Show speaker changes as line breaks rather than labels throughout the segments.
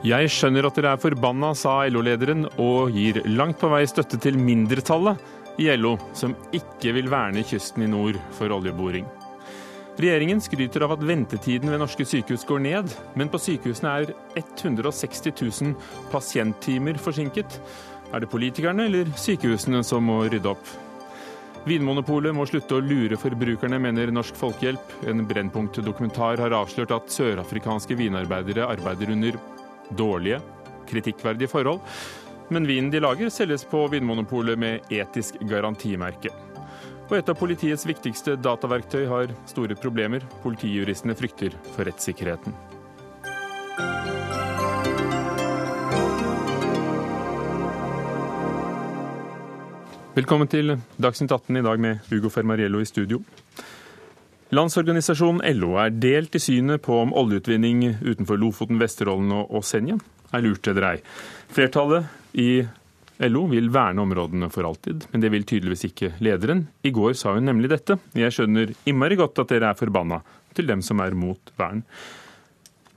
Jeg skjønner at dere er forbanna, sa LO-lederen, og gir langt på vei støtte til mindretallet i LO, som ikke vil verne kysten i nord for oljeboring. Regjeringen skryter av at ventetiden ved norske sykehus går ned, men på sykehusene er 160 000 pasienttimer forsinket. Er det politikerne eller sykehusene som må rydde opp? Vinmonopolet må slutte å lure forbrukerne, mener Norsk Folkehjelp. En Brennpunkt-dokumentar har avslørt at sørafrikanske vinarbeidere arbeider under dårlige, kritikkverdige forhold. Men vinen de lager, selges på Vinmonopolet med etisk garantimerke. Og et av politiets viktigste dataverktøy har store problemer. Politijuristene frykter for rettssikkerheten. Velkommen til Dagsnytt 18 i dag med Hugo Fermariello i studio. Landsorganisasjonen LO er delt i synet på om oljeutvinning utenfor Lofoten, Vesterålen og Senja er lurt eller ei. Flertallet i LO vil verne områdene for alltid, men det vil tydeligvis ikke lederen. I går sa hun nemlig dette. Jeg skjønner innmari godt at dere er forbanna til dem som er mot vern.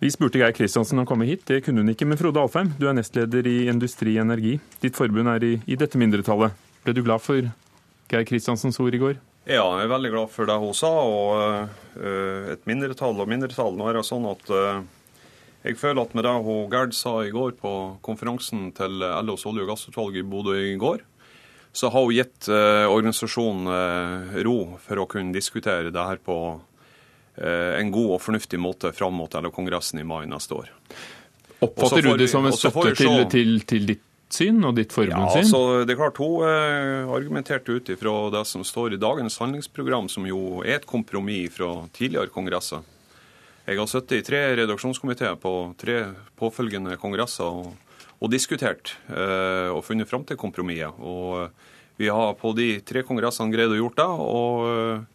Vi spurte Geir Kristiansen om å komme hit, det kunne hun ikke. Men Frode Alfheim, du er nestleder i Industri Energi. Ditt forbund er i, i dette mindretallet. Ble du glad for Geir Kristiansens ord i går?
Ja, jeg er veldig glad for det hun sa. Og uh, et mindretall og mindretall. Nå er det sånn at uh, jeg føler at med det hun Gerd sa i går på konferansen til LOs olje- og gassutvalg i Bodø i går, så har hun gitt uh, organisasjonen ro for å kunne diskutere det her på en god og fornuftig måte fram mot LO-kongressen i mai neste år.
Oppfatter du det som en støtte til, til, til ditt syn og ditt forbunds syn?
Ja, altså, det er klart Hun eh, argumenterte ut ifra det som står i dagens handlingsprogram, som jo er et kompromiss fra tidligere kongresser. Jeg har sittet i tre redaksjonskomiteer på tre påfølgende kongresser og, og diskutert eh, og funnet fram til kompromisser. Og vi har på de tre kongressene greid å gjort det. og eh,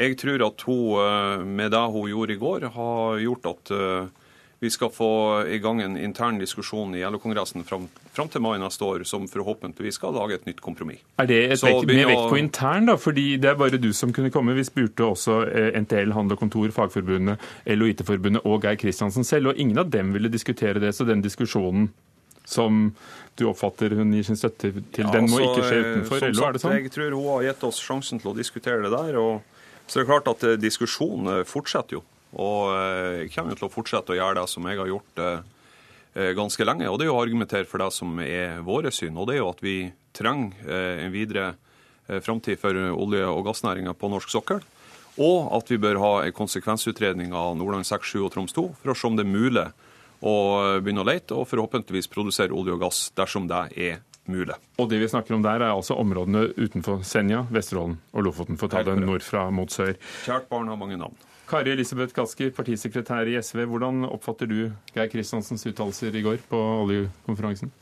jeg tror at hun, eh, med det hun gjorde i går, har gjort at eh, vi skal få i gang en intern diskusjon i LO-kongressen fram, fram, til mai neste år, som forhåpentligvis skal lage et nytt kompromiss.
Er det et vekt, med vekt på intern, da? Fordi det er bare du som kunne komme. Vi spurte også eh, NTL, Handel og Kontor, Fagforbundet, LO IT-forbundet og Geir Kristiansen selv, og ingen av dem ville diskutere det. Så den diskusjonen som du oppfatter hun gir sin støtte til, ja, den må altså, ikke skje utenfor LO, er det sånn?
Jeg tror hun har gitt oss sjansen til å diskutere det der. og så det er klart at eh, diskusjonen fortsetter jo. Og eh, jeg kommer til å fortsette å gjøre det som jeg har gjort eh, ganske lenge. Og det er å argumentere for det som er våre syn. Og det er jo at vi trenger en videre framtid for olje- og gassnæringa på norsk sokkel. Og at vi bør ha en konsekvensutredning av Nordland 6, 7 og Troms 2 for å se om det er mulig å begynne å lete og forhåpentligvis produsere olje og gass dersom det er mulig.
Og det vi snakker om der, er altså områdene utenfor Senja, Vesterålen og Lofoten, for å ta det nordfra mot sør.
Kjært barn har mange navn.
Kari Elisabeth Kaski, partisekretær i SV. Hvordan oppfatter du Geir Kristiansens uttalelser i går på oljekonferansen?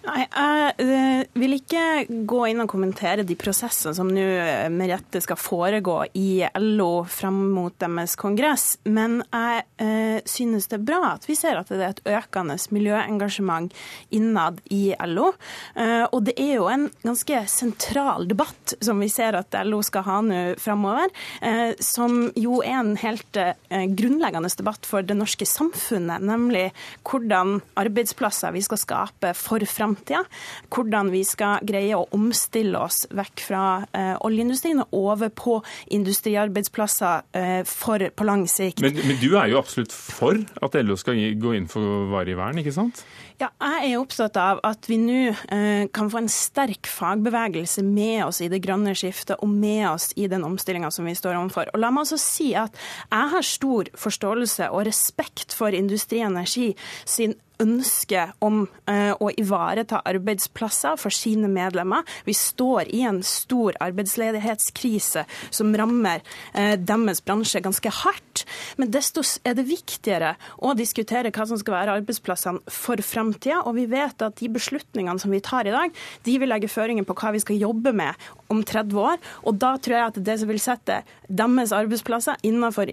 Nei, Jeg eh, vil ikke gå inn og kommentere de prosessene som nå eh, med rette skal foregå i LO fram mot deres kongress, men jeg eh, synes det er bra at vi ser at det er et økende miljøengasjement innad i LO. Og det er jo en ganske sentral debatt som vi ser at LO skal ha nå framover, som jo er en helt grunnleggende debatt for det norske samfunnet, nemlig hvordan arbeidsplasser vi skal skape for framtiden framtida. Hvordan vi skal greie å omstille oss vekk fra eh, oljeindustrien og over på industriarbeidsplasser eh, for på lang sikt.
Men, men, du er jo absolutt for at LO skal gå inn for varig vern, ikke sant?
Ja, jeg er opptatt av at vi nå eh, kan få en sterk fagbevegelse med oss i det grønne skiftet og med oss i den omstillinga som vi står overfor. Og la meg også si at jeg har stor forståelse og respekt for Industri Energi sin ønske om uh, å ivareta arbeidsplasser for sine medlemmer. Vi står i en stor arbeidsledighetskrise som rammer uh, deres bransje ganske hardt. Men desto er det viktigere å diskutere hva som skal være arbeidsplassene for framtida. Og vi vet at de beslutningene som vi tar i dag, de vil legge føringer på hva vi skal jobbe med om 30 år. Og da tror jeg at det som vil sette deres arbeidsplasser innenfor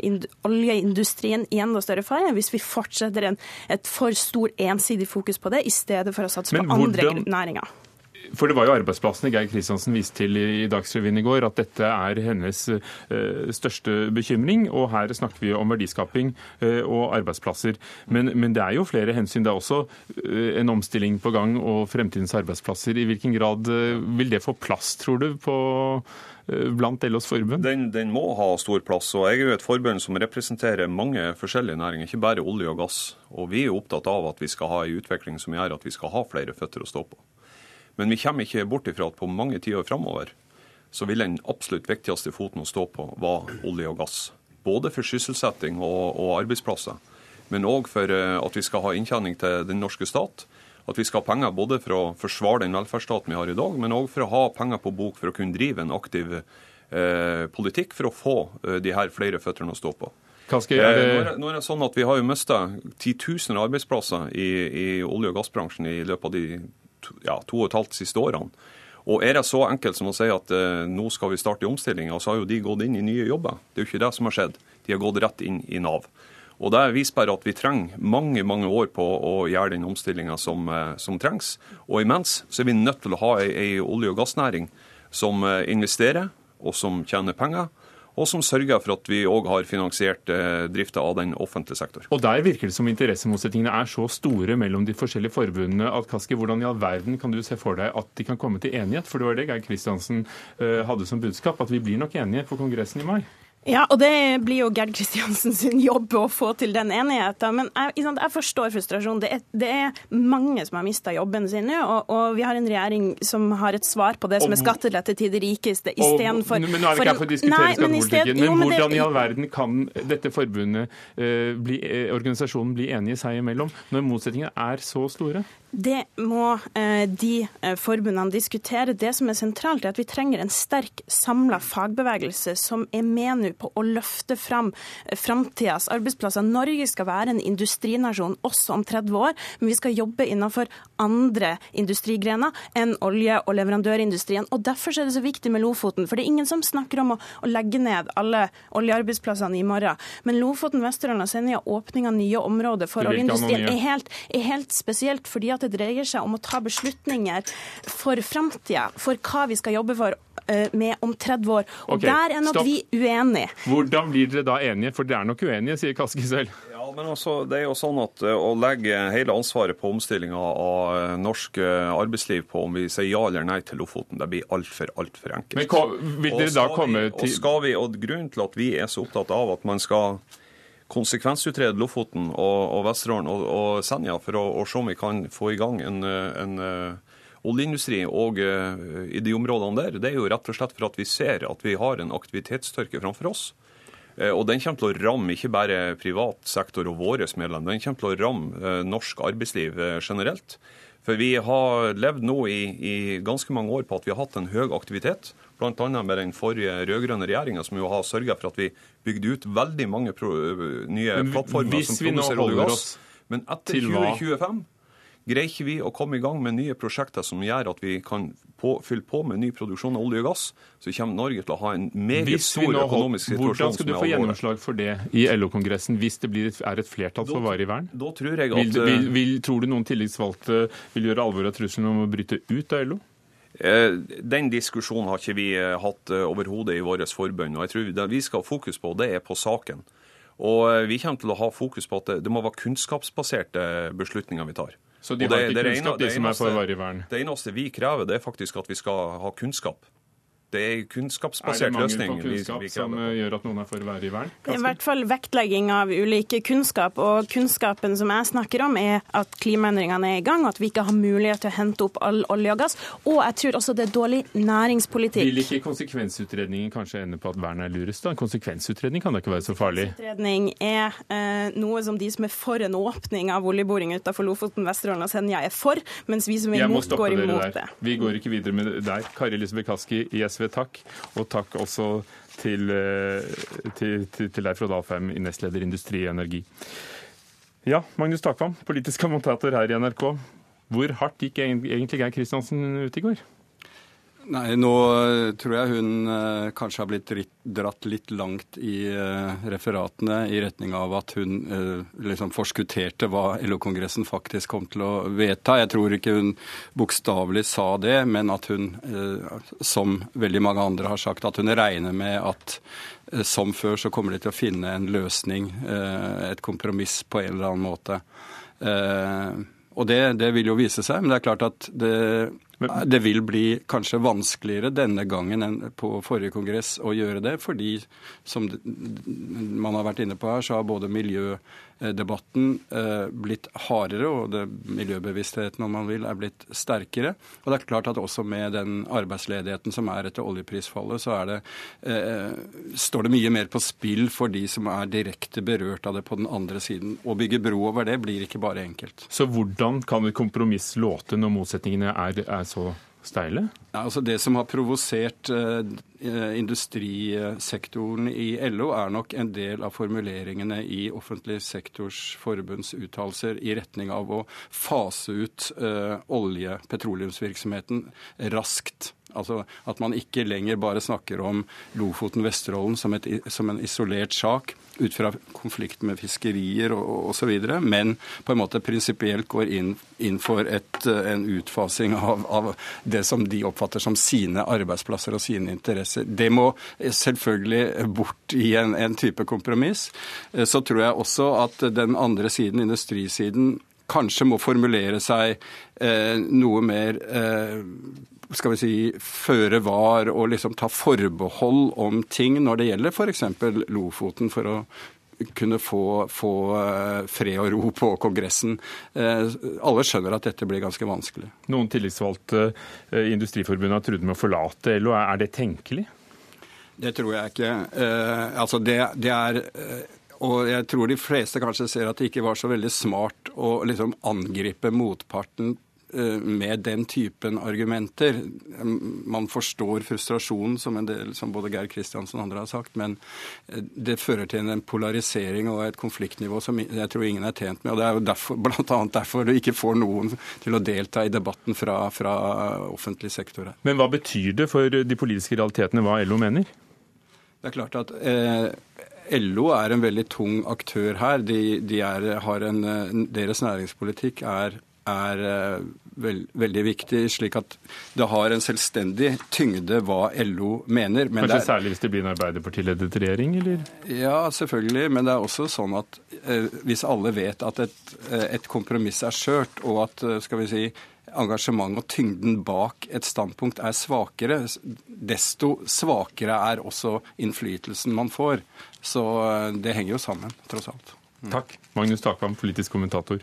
oljeindustrien i enda større fare, hvis vi fortsetter en, et for stor ensidig fokus på det, i stedet for å satse Men på andre hvordan, næringer.
For det var jo arbeidsplassene Geir Kristiansen viste til i Dagsrevyen i går, at dette er hennes uh, største bekymring. Og her snakker vi om verdiskaping uh, og arbeidsplasser. Men, men, det er jo flere hensyn. Det er også uh, en omstilling på gang og fremtidens arbeidsplasser. I hvilken grad vil det få plass, tror du, på blant LOs forbund?
Den, den, må ha stor plass. og Jeg er jo et forbund som representerer mange forskjellige næringer, ikke bare olje og gass. Og Vi er opptatt av at vi skal ha en utvikling som gjør at vi skal ha flere føtter å stå på. Men vi kommer ikke bort ifra at på mange tiår framover så vil den absolutt viktigste foten å stå på være olje og gass. Både for sysselsetting og, og arbeidsplasser, men òg for eh, at vi skal ha inntjening til den norske stat. At vi skal ha penger både for å forsvare den velferdsstaten vi har i dag, men òg for å ha penger på bok for å kunne drive en aktiv eh, politikk for å få eh, de her flere føttene å stå på.
Kanskje, er det...
nå, er, nå er det sånn at Vi har jo mista titusener av arbeidsplasser i, i olje- og gassbransjen i løpet av de ja, to og et halvt siste årene. Og Er det så enkelt som å si at eh, nå skal vi starte omstillinga, så har jo de gått inn i nye jobber. Det er jo ikke det som har skjedd. De har gått rett inn i Nav. Og Det viser bare at vi trenger mange mange år på å gjøre den omstillinga som, eh, som, trengs. Og imens så er vi nødt til å ha ei, ei olje- og gassnæring som eh, investerer og som tjener penger og som sørger for at vi òg har finansiert eh, drifta av den offentlige sektor.
Og Der virker det som interessemotsetningene er så store mellom de forskjellige forbundene at Kaski, hvordan i all verden kan du se for deg at de kan komme til enighet? For det var det Geir Kristiansen eh, hadde som budskap, at vi blir nok enige på Kongressen i mai.
Ja, og det blir jo Gerd Kristiansen sin jobb å få til den enigheten. Men jeg, jeg forstår frustrasjonen. Det det er, mange som har mista jobben sin nå, og, og, vi har en regjering som har et svar på det som er skattelette til de rikeste istedenfor
Men nå er vi ikke her for å diskutere skattepolitikken, men, men hvordan i all verden kan dette forbundet, uh, bli, uh, organisasjonen, bli enige seg imellom, når motsetningene er så store?
Det må eh, de eh, forbundene diskutere. Det som er sentralt, er at vi trenger en sterk, samla fagbevegelse som er med nå på å løfte fram eh, framtidas arbeidsplasser. Norge skal være en industrinasjon også om 30 år, men vi skal jobbe innenfor andre industrigrener enn olje- og leverandørindustrien. Og Derfor er det så viktig med Lofoten. For det er ingen som snakker om å, å legge ned alle oljearbeidsplassene i morgen. Men Lofoten, Vesterålen og Senja, åpning av nye områder for oljeindustrien, er helt, er helt spesielt. fordi at det dreier seg om å ta beslutninger for framtida, for hva vi skal jobbe for eh, med om 30 år. Og okay, Der er nok stopp. vi uenige.
Hvordan blir dere da enige? For dere er nok uenige, sier Kaski selv.
Ja, men altså, det er jo sånn at eh, Å legge hele ansvaret på omstillinga av eh, norsk arbeidsliv på om vi sier ja eller nei til Lofoten, det blir altfor altfor enkelt.
Men vil dere da komme til...
Og, skal vi, og Grunnen til at vi er så opptatt av at man skal konsekvensutrede Lofoten og, og Vesterålen og, og, Senja for å, se om vi kan få i gang en, en uh, oljeindustri og uh, i de områdene der. Det er jo rett og slett for at vi ser at vi har en aktivitetstørke framfor oss. Uh, og den kommer til å ramme ikke bare privat sektor og våre medlemmer, den kommer til å ramme norsk arbeidsliv generelt. For vi har levd nå i, i, ganske mange år på at vi har hatt en høy aktivitet, bl.a. med den forrige rød-grønne regjeringa, som jo har sørga for at vi bygde ut veldig mange pro, nye plattformer som produserer olje og gass. Men etter 2025 greier ikke vi å komme i gang med nye prosjekter som gjør at vi kan på, fylle på med ny produksjon av olje og gass, så kommer Norge til å ha en meget stor økonomisk situasjon.
Hvordan skal du få gjennomslag for det i LO-kongressen hvis det et, er et flertall for varig vern?
Da tror jeg at...
Vil, vil, eh, vil, tror du noen tillitsvalgte vil gjøre alvor av trusselen om å bryte ut av LO?
Eh, den diskusjonen har ikke vi eh, hatt overhodet i vårt forbund. og jeg tror Det vi skal ha fokus på, det er på saken. Og Vi kommer til å ha fokus på at det, det må være kunnskapsbaserte beslutninger vi tar.
Så de har ikke kunnskap, de som er for varig vern?
Det eneste vi krever, det er faktisk at vi skal ha kunnskap. Det er kunnskapsbasert løsning.
Er det mangel på kunnskap som eh, gjør at noen er for å være i vern?
Det er i hvert fall vektlegging av ulike kunnskap. Og kunnskapen som jeg snakker om, er at klimaendringene er i gang, og at vi ikke har mulighet til å hente opp all olje og gass. Og jeg tror også det er dårlig næringspolitikk.
Vil ikke konsekvensutredningen kanskje ende på at vern er lurest? da? En konsekvensutredning kan da ikke være så farlig?
Konsekvensutredning er eh, noe som de som er for en åpning av oljeboring utenfor Lofoten, Vesterålen og Senja er for, mens vi som er imot, går imot det.
Vi går ikke videre med det der. Kari Elisabeth Kaski i SV SV, takk. Og takk også til, eh, til, til, til deg, Frode Alfheim, nestleder Industri og Energi. Ja, Magnus Takvam, politisk kommentator her i NRK. Hvor hardt gikk egentlig Geir Kristiansen ut i går?
Nei, nå tror jeg hun eh, kanskje har blitt dratt litt langt i eh, referatene i retning av at hun eh, liksom forskutterte hva LO-kongressen faktisk kom til å vedta. Jeg tror ikke hun bokstavelig sa det, men at hun, eh, som veldig mange andre har sagt, at hun regner med at eh, som før så kommer de til å finne en løsning, eh, et kompromiss på en eller annen måte. og det, det vil jo vise seg, men det er klart at det det vil bli kanskje vanskeligere denne gangen enn på forrige kongress å gjøre det, fordi som man har vært inne på her, så har både miljø Eh, debatten eh, blitt hardere, og det, miljøbevisstheten om man vil, er blitt sterkere. Og det er klart at også med den arbeidsledigheten som er etter oljeprisfallet, så det, eh, står det mye mer på spill for de som er direkte berørt av det på den andre siden. Å bygge bro over det blir ikke bare enkelt.
Så hvordan kan et kompromiss låte når motsetningene er, er så steile?
Ja, altså det som har provosert eh, industrisektoren i LO, er nok en del av formuleringene i Offentlig sektors forbunds uttalelser i retning av å fase ut eh, olje-, petroleumsvirksomheten raskt. Altså At man ikke lenger bare snakker om Lofoten-Vesterålen som, som, en isolert sak ut fra konflikt med fiskerier og osv., men på en måte prinsipielt går inn, inn for et, en utfasing av, av, det som de oppfatter som sine arbeidsplasser og sine interesser. Det må selvfølgelig bort i en, en type kompromiss. Så tror jeg også at den andre siden, industrisiden, kanskje må formulere seg eh, noe mer eh, skal vi si, føre var og liksom ta forbehold om ting når det gjelder f.eks. Lofoten, for å kunne få, få, eh, fred og ro på Kongressen. Eh, alle skjønner at dette blir ganske vanskelig.
Noen tillitsvalgte i eh, Industriforbundet har truet med å forlate LO. Er det tenkelig?
Det tror jeg ikke. Altså det, det er og jeg tror de fleste kanskje ser at det ikke var så veldig smart å liksom angripe motparten Eh, med den typen argumenter. Man forstår frustrasjonen, som, en del, som både Geir Kristiansen og andre har sagt, men eh, det fører til en polarisering og et konfliktnivå som jeg tror ingen er tjent med. og Det er jo derfor, bl.a. derfor du ikke får noen til å delta i debatten fra, fra offentlig sektor.
Men hva betyr det for de politiske realitetene hva LO mener?
Det er klart at eh, LO er en veldig tung aktør her. De, de er, en, deres næringspolitikk er er eh, veld, veldig viktig, slik at det har en selvstendig tyngde hva LO mener.
Men Kanskje er, særlig hvis det blir en Arbeiderpartiledet regjering, eller?
Ja, selvfølgelig. Men det er også sånn at eh, hvis alle vet at et, eh, et kompromiss er skjørt, og at skal vi si, engasjement og tyngden bak et standpunkt er svakere, desto svakere er også innflytelsen man får. Så det henger jo sammen, tross alt.
Mm. Takk. Magnus Takvam, politisk kommentator.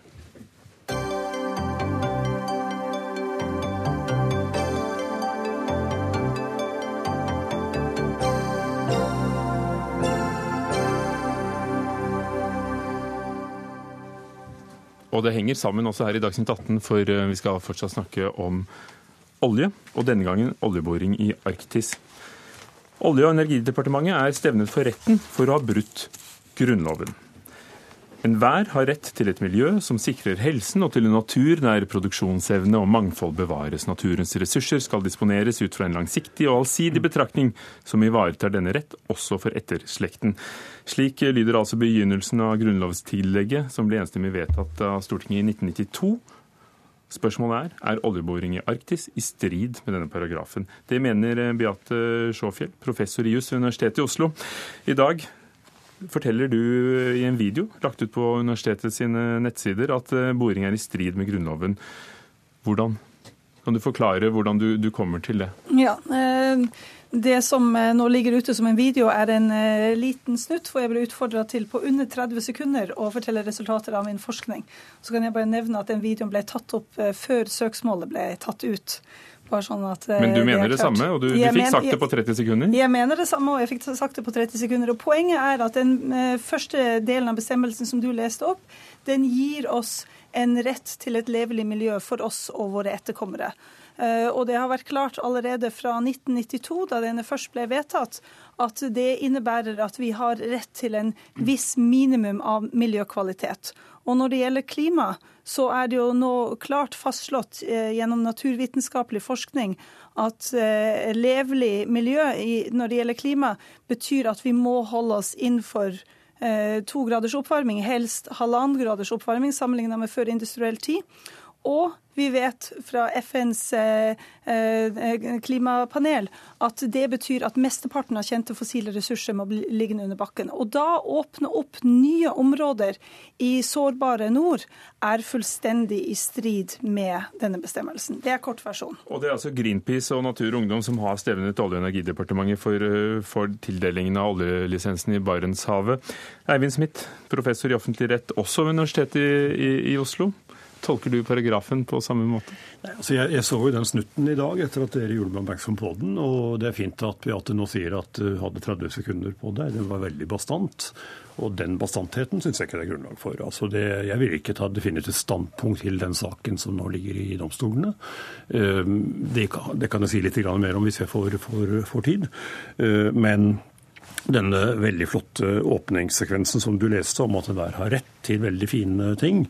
Og det henger sammen også her i Dagsnytt 18, for eh, vi skal fortsatt snakke om olje, og denne gangen oljeboring i Arktis. Olje- og energidepartementet er stevnet for retten for å ha brutt Grunnloven. Enhver har rett til et miljø som sikrer helsen, og til en natur der produksjonsevne og mangfold bevares. Naturens ressurser skal disponeres ut fra en langsiktig og allsidig betraktning som ivaretar denne rett, også for etterslekten. Slik lyder altså begynnelsen av grunnlovstillegget, som ble enstemmig vedtatt av Stortinget i 1992. Spørsmålet er er oljeboring i Arktis i strid med denne paragrafen. Det mener Beate Sjåfjell, professor i juss ved Universitetet i Oslo. I dag forteller du i en video lagt ut på universitetets nettsider at eh, boring er i strid med Grunnloven. Hvordan? Kan du forklare hvordan du, du kommer til det?
Ja, eh, Det som eh, nå ligger ute som en video, er en liten snutt hvor jeg ble utfordra til på under 30 sekunder å fortelle resultater av min forskning. Så kan jeg bare nevne at den videoen ble tatt opp før søksmålet ble tatt ut. Sånn at,
Men du mener det, det samme, og du, du fikk sagt det på 30 sekunder?
Jeg, jeg mener det samme, og jeg fikk sagt det på 30 sekunder. Og Poenget er at den første delen av bestemmelsen som du leste opp, den gir oss en rett til et levelig miljø for oss og våre etterkommere. Og det har vært klart allerede fra 1992, da denne først ble vedtatt, at det innebærer at vi har rett til en viss minimum av miljøkvalitet. Og når det gjelder klima, så er det jo nå klart fastslått eh, gjennom naturvitenskapelig forskning at eh, levelig miljø når det gjelder klima, betyr at vi må holde oss innenfor eh, to graders oppvarming, helst halvannen graders oppvarming sammenlignet med før industriell tid. Og vi vet fra FNs eh, eh, klimapanel at det betyr at mesteparten av kjente fossile ressurser må bli liggende under bakken. Og da åpne opp nye områder i sårbare nord er fullstendig i strid med denne bestemmelsen. Det er kort versjon.
Og det er altså Greenpeace og Natur og Ungdom som har stevnet Olje- og energidepartementet for, eh, for tildelingen av oljelisensen i Barentshavet. Eivind Smith, professor i offentlig rett, også ved Universitetet i, i, i Oslo. Tolker du paragrafen på samme måte?
Nei, altså jeg, jeg, så jo den snutten i dag etter at dere gjorde meg oppmerksom på den. Og det er fint at Beate nå sier at du hadde 30 sekunder på deg. Den var veldig bastant. Og den bastantheten syns jeg ikke det er grunnlag for. Altså det, jeg vil ikke ta definitivt standpunkt til den saken som nå ligger i domstolene. Ehm, det kan, det kan jeg si litt mer om hvis jeg får, får, får tid. Ehm, men denne veldig flotte åpningssekvensen som du leste om at enhver har rett til veldig fine ting.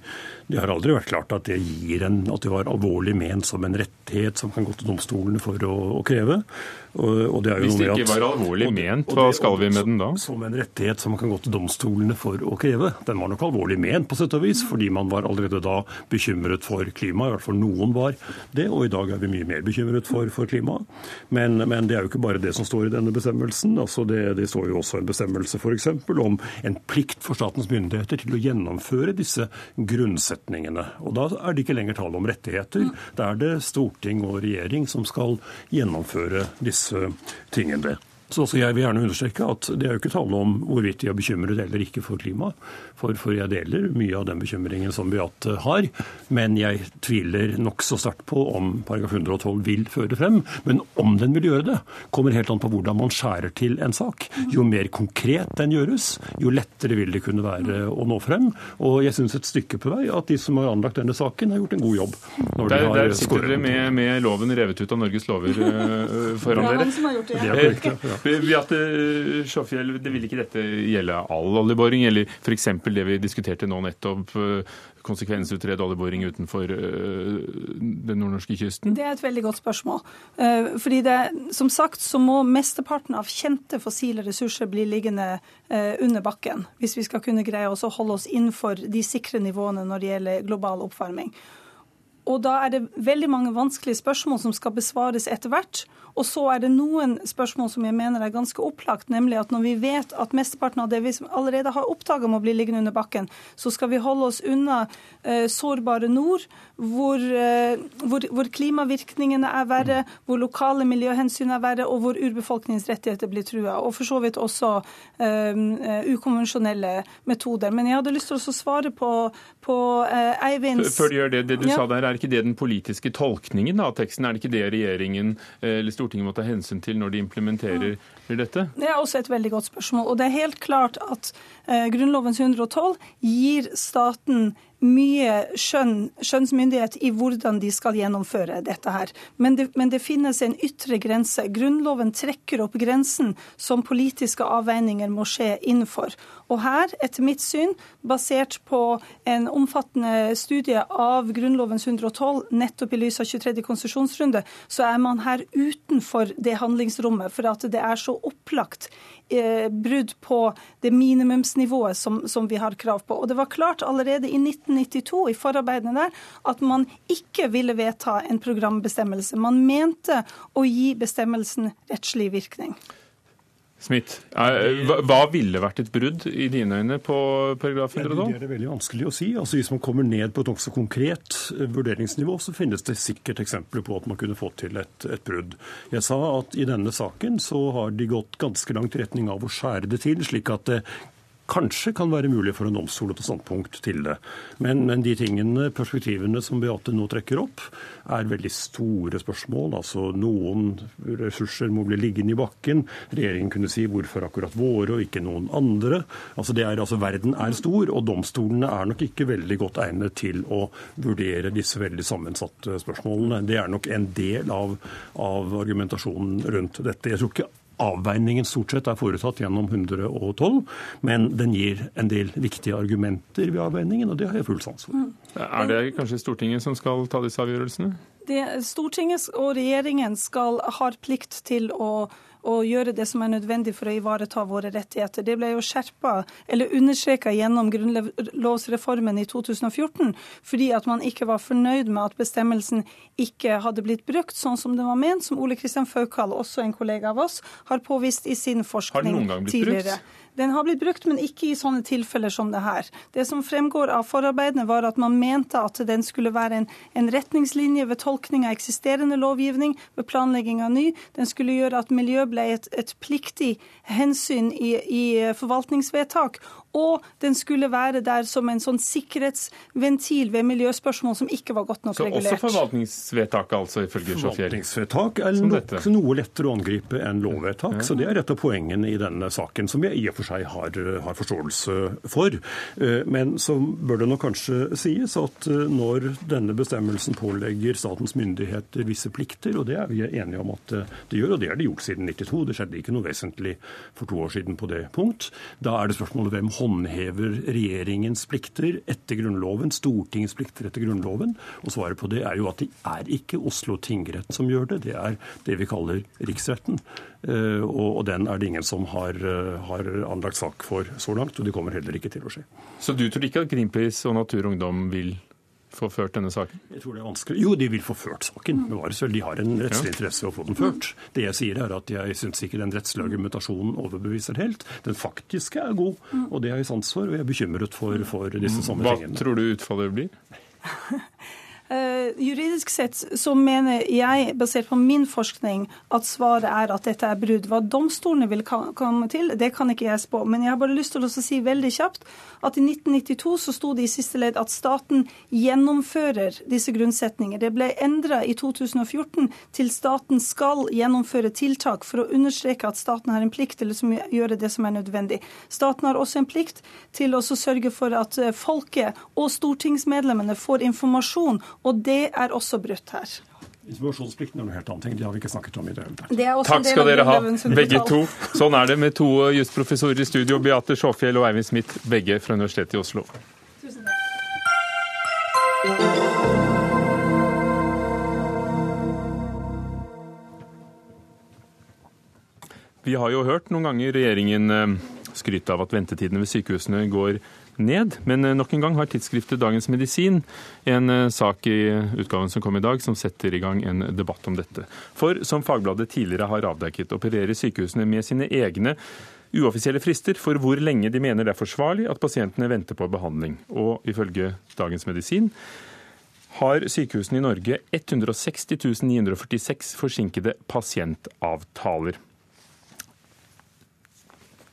Det har aldri vært klart at det gir en, at det var alvorlig ment som en rettighet som kan gå til domstolene for å, å kreve.
Og, og det Hvis det ikke at, var alvorlig og, ment, hva skal vi med den da?
Som en rettighet som man kan gå til domstolene for å kreve. Den var nok alvorlig ment på sett og vis, fordi man var allerede da bekymret for klimaet. I hvert fall noen var det, og i dag er vi mye mer bekymret for, for klimaet. Men, men, det er jo ikke bare det som står i denne bestemmelsen. Altså det, det står jo også en bestemmelse f.eks. om en plikt for statens myndigheter til å gjennomføre disse grunnsetningene. Og da er det ikke lenger tale om rettigheter. Da er det storting og regjering som skal gjennomføre disse tingene. Så jeg vil gjerne understreke at det er jo ikke tale om hvorvidt de er bekymret eller ikke for klimaet. For, for, jeg deler mye av den bekymringen som Beate har. Men jeg tviler nokså sterkt på om paragraf 112 vil føre frem. Men om den vil gjøre det, kommer helt an på hvordan man skjærer til en sak. Jo mer konkret den gjøres, jo lettere vil det kunne være å nå frem. Og jeg syns et stykke på vei at de som har anlagt denne saken, har gjort en god jobb.
der, de der sitter dere med, med, loven revet ut av Norges lover uh, foran dere.
Det er korrekt,
ja. Beate Sjåfjell, det vil ikke dette gjelde all oljeboring, eller f.eks. det vi diskuterte nå nettopp, eh, konsekvensutrede oljeboring utenfor eh, den nordnorske kysten?
Det er et veldig godt spørsmål. Eh, fordi det, som sagt så må mesteparten av kjente fossile ressurser bli liggende under bakken, hvis vi skal kunne greie oss å holde oss innenfor de sikre nivåene når det gjelder global oppvarming. Og da er det veldig mange vanskelige spørsmål som skal besvares etter hvert. Og så er det noen spørsmål som jeg mener er ganske opplagt, nemlig at når vi vet at mesteparten av det vi allerede har oppdaga må bli liggende under bakken, så skal vi holde oss unna eh, sårbare nord, hvor, eh, hvor, hvor, klimavirkningene er verre, hvor lokale miljøhensyn er verre, og hvor urbefolkningens rettigheter blir trua. Og for så vidt også eh, ukonvensjonelle metoder. Men jeg hadde lyst til å svare på, på eh, Eivinds
Før du gjør det, det du ja. sa der, er ikke det den politiske tolkningen av teksten? Er det ikke det regjeringen eh, eller Stortinget må ta hensyn til når de implementerer dette?
Det er også et veldig godt spørsmål. Og det er helt klart at eh, Grunnlovens 112 gir staten mye skjønn, skjønnsmyndighet i hvordan de skal gjennomføre dette her. Men det, men det, finnes en ytre grense. Grunnloven trekker opp grensen som politiske avveininger må skje innenfor. Og her, etter mitt syn, basert på en omfattende studie av Grunnlovens 112, nettopp i lys av 23. konsesjonsrunde, så er man her utenfor det handlingsrommet. For at det er så opplagt eh, brudd på det minimumsnivået som, som, vi har krav på. Og det var klart allerede i 1992, i forarbeidene der, at man ikke ville vedta en programbestemmelse. Man mente å gi bestemmelsen rettslig virkning.
Smith, hva ville vært et brudd i dine øyne på paragraf 112?
Det er det veldig vanskelig å si. Altså, hvis man kommer ned på et nokså konkret eh, vurderingsnivå, så finnes det sikkert eksempler på at man kunne fått til et, et, brudd. Jeg sa at i denne saken så har de gått ganske langt i retning av å skjære det til, slik at det kanskje kan være mulig for en domstol å ta standpunkt til det. Men, men, de tingene, perspektivene som Beate nå trekker opp, er veldig store spørsmål. Altså Noen ressurser må bli liggende i bakken. Regjeringen kunne si hvorfor akkurat våre og ikke noen andre. Altså, er, altså Verden er stor, og domstolene er nok ikke veldig godt egnet til å vurdere disse veldig sammensatte spørsmålene. Det er nok en del av, av argumentasjonen rundt dette. Jeg tror ikke Avveiningen stort sett er foretatt gjennom 112, men den gir en del viktige argumenter ved avveiningen, og det har jeg full sans for.
Er det kanskje Stortinget som skal ta disse avgjørelsene?
Det, Stortinget og regjeringen skal, har plikt til å og gjøre det som er nødvendig for å ivareta våre rettigheter. Det ble jo skjerpa eller understreka gjennom grunnlovsreformen i 2014, fordi at man ikke var fornøyd med at bestemmelsen ikke hadde blitt brukt sånn som det var ment, som Ole Kristian Faukal, også en kollega av oss, har påvist i sin forskning tidligere. Brukt? Den har blitt brukt, men ikke i sånne tilfeller som det her. Det som fremgår av forarbeidene, var at man mente at den skulle være en, en retningslinje ved tolkning av eksisterende lovgivning, ved planlegging av ny. Den skulle gjøre at miljø ble et, et pliktig hensyn i, i forvaltningsvedtak. Og den skulle være der som en sånn sikkerhetsventil ved miljøspørsmål som ikke var godt nok
så
regulert.
Så også forvaltningsvedtaket, altså, ifølge Sjåfjell?
Forvaltningsvedtak er nok noe lettere å angripe enn lovvedtak. Ja. Så det er et av poengene i denne saken, som jeg i og for seg har, har forståelse for. Eh, men så bør det nok kanskje sies at eh, når denne bestemmelsen pålegger statens myndigheter visse plikter, og det er vi enige om at eh, det gjør, og det har de gjort siden 92, det skjedde ikke noe vesentlig for to år siden på det punkt, da er det spørsmålet hvem håndhever regjeringens plikter etter Grunnloven, Stortingets plikter etter Grunnloven? Og svaret på det er jo at det er ikke Oslo tingrett som gjør det, det er det vi kaller riksretten. Eh, og den er det ingen som har, eh, har anlagt sak for så langt, og det kommer heller ikke til å skje.
Så du tror ikke at Greenpeace og Natur og Ungdom vil få ført denne saken?
Jeg tror det er vanskelig. Jo, de vil få ført saken. De har en rettslig interesse i å få den ført. Det jeg sier er at jeg syns ikke den rettslige argumentasjonen overbeviser helt. Den faktiske er god, og det har jeg sans for, og jeg er bekymret for, for disse samme tingene.
Hva tror du utfallet blir?
Uh, juridisk sett så mener jeg, basert på min forskning, at svaret er at dette er brudd. Hva domstolene vil komme til, det kan ikke jeg spå. Men jeg har bare lyst til å si veldig kjapt at i 1992 så sto det i siste ledd at staten gjennomfører disse grunnsetninger. Det ble endra i 2014 til staten skal gjennomføre tiltak for å understreke at staten har en plikt til å gjøre det som er nødvendig. Staten har også en plikt til å sørge for at eh, folket og stortingsmedlemmene får informasjon og det er også brutt her.
Informasjonsplikten er noe helt annet. Det har vi ikke snakket om i det hele tatt.
Takk skal dere ha, begge to. Sånn er det med to jusprofessorer i studio. Beate Sjåfjell og Eivind Smith, begge fra Universitetet i Oslo. Tusen takk. Vi har jo hørt noen ganger regjeringen eh, skryte av at ventetidene ved sykehusene går ned. Men eh, nok en gang har tidsskriftet Dagens Medisin en eh, sak i utgaven som kom i dag, som setter i gang en debatt om dette. For som Fagbladet tidligere har avdekket, opererer sykehusene med sine egne uoffisielle frister for hvor lenge de mener det er forsvarlig at pasientene venter på behandling. Og ifølge Dagens Medisin har sykehusene i Norge 160 946 forsinkede pasientavtaler.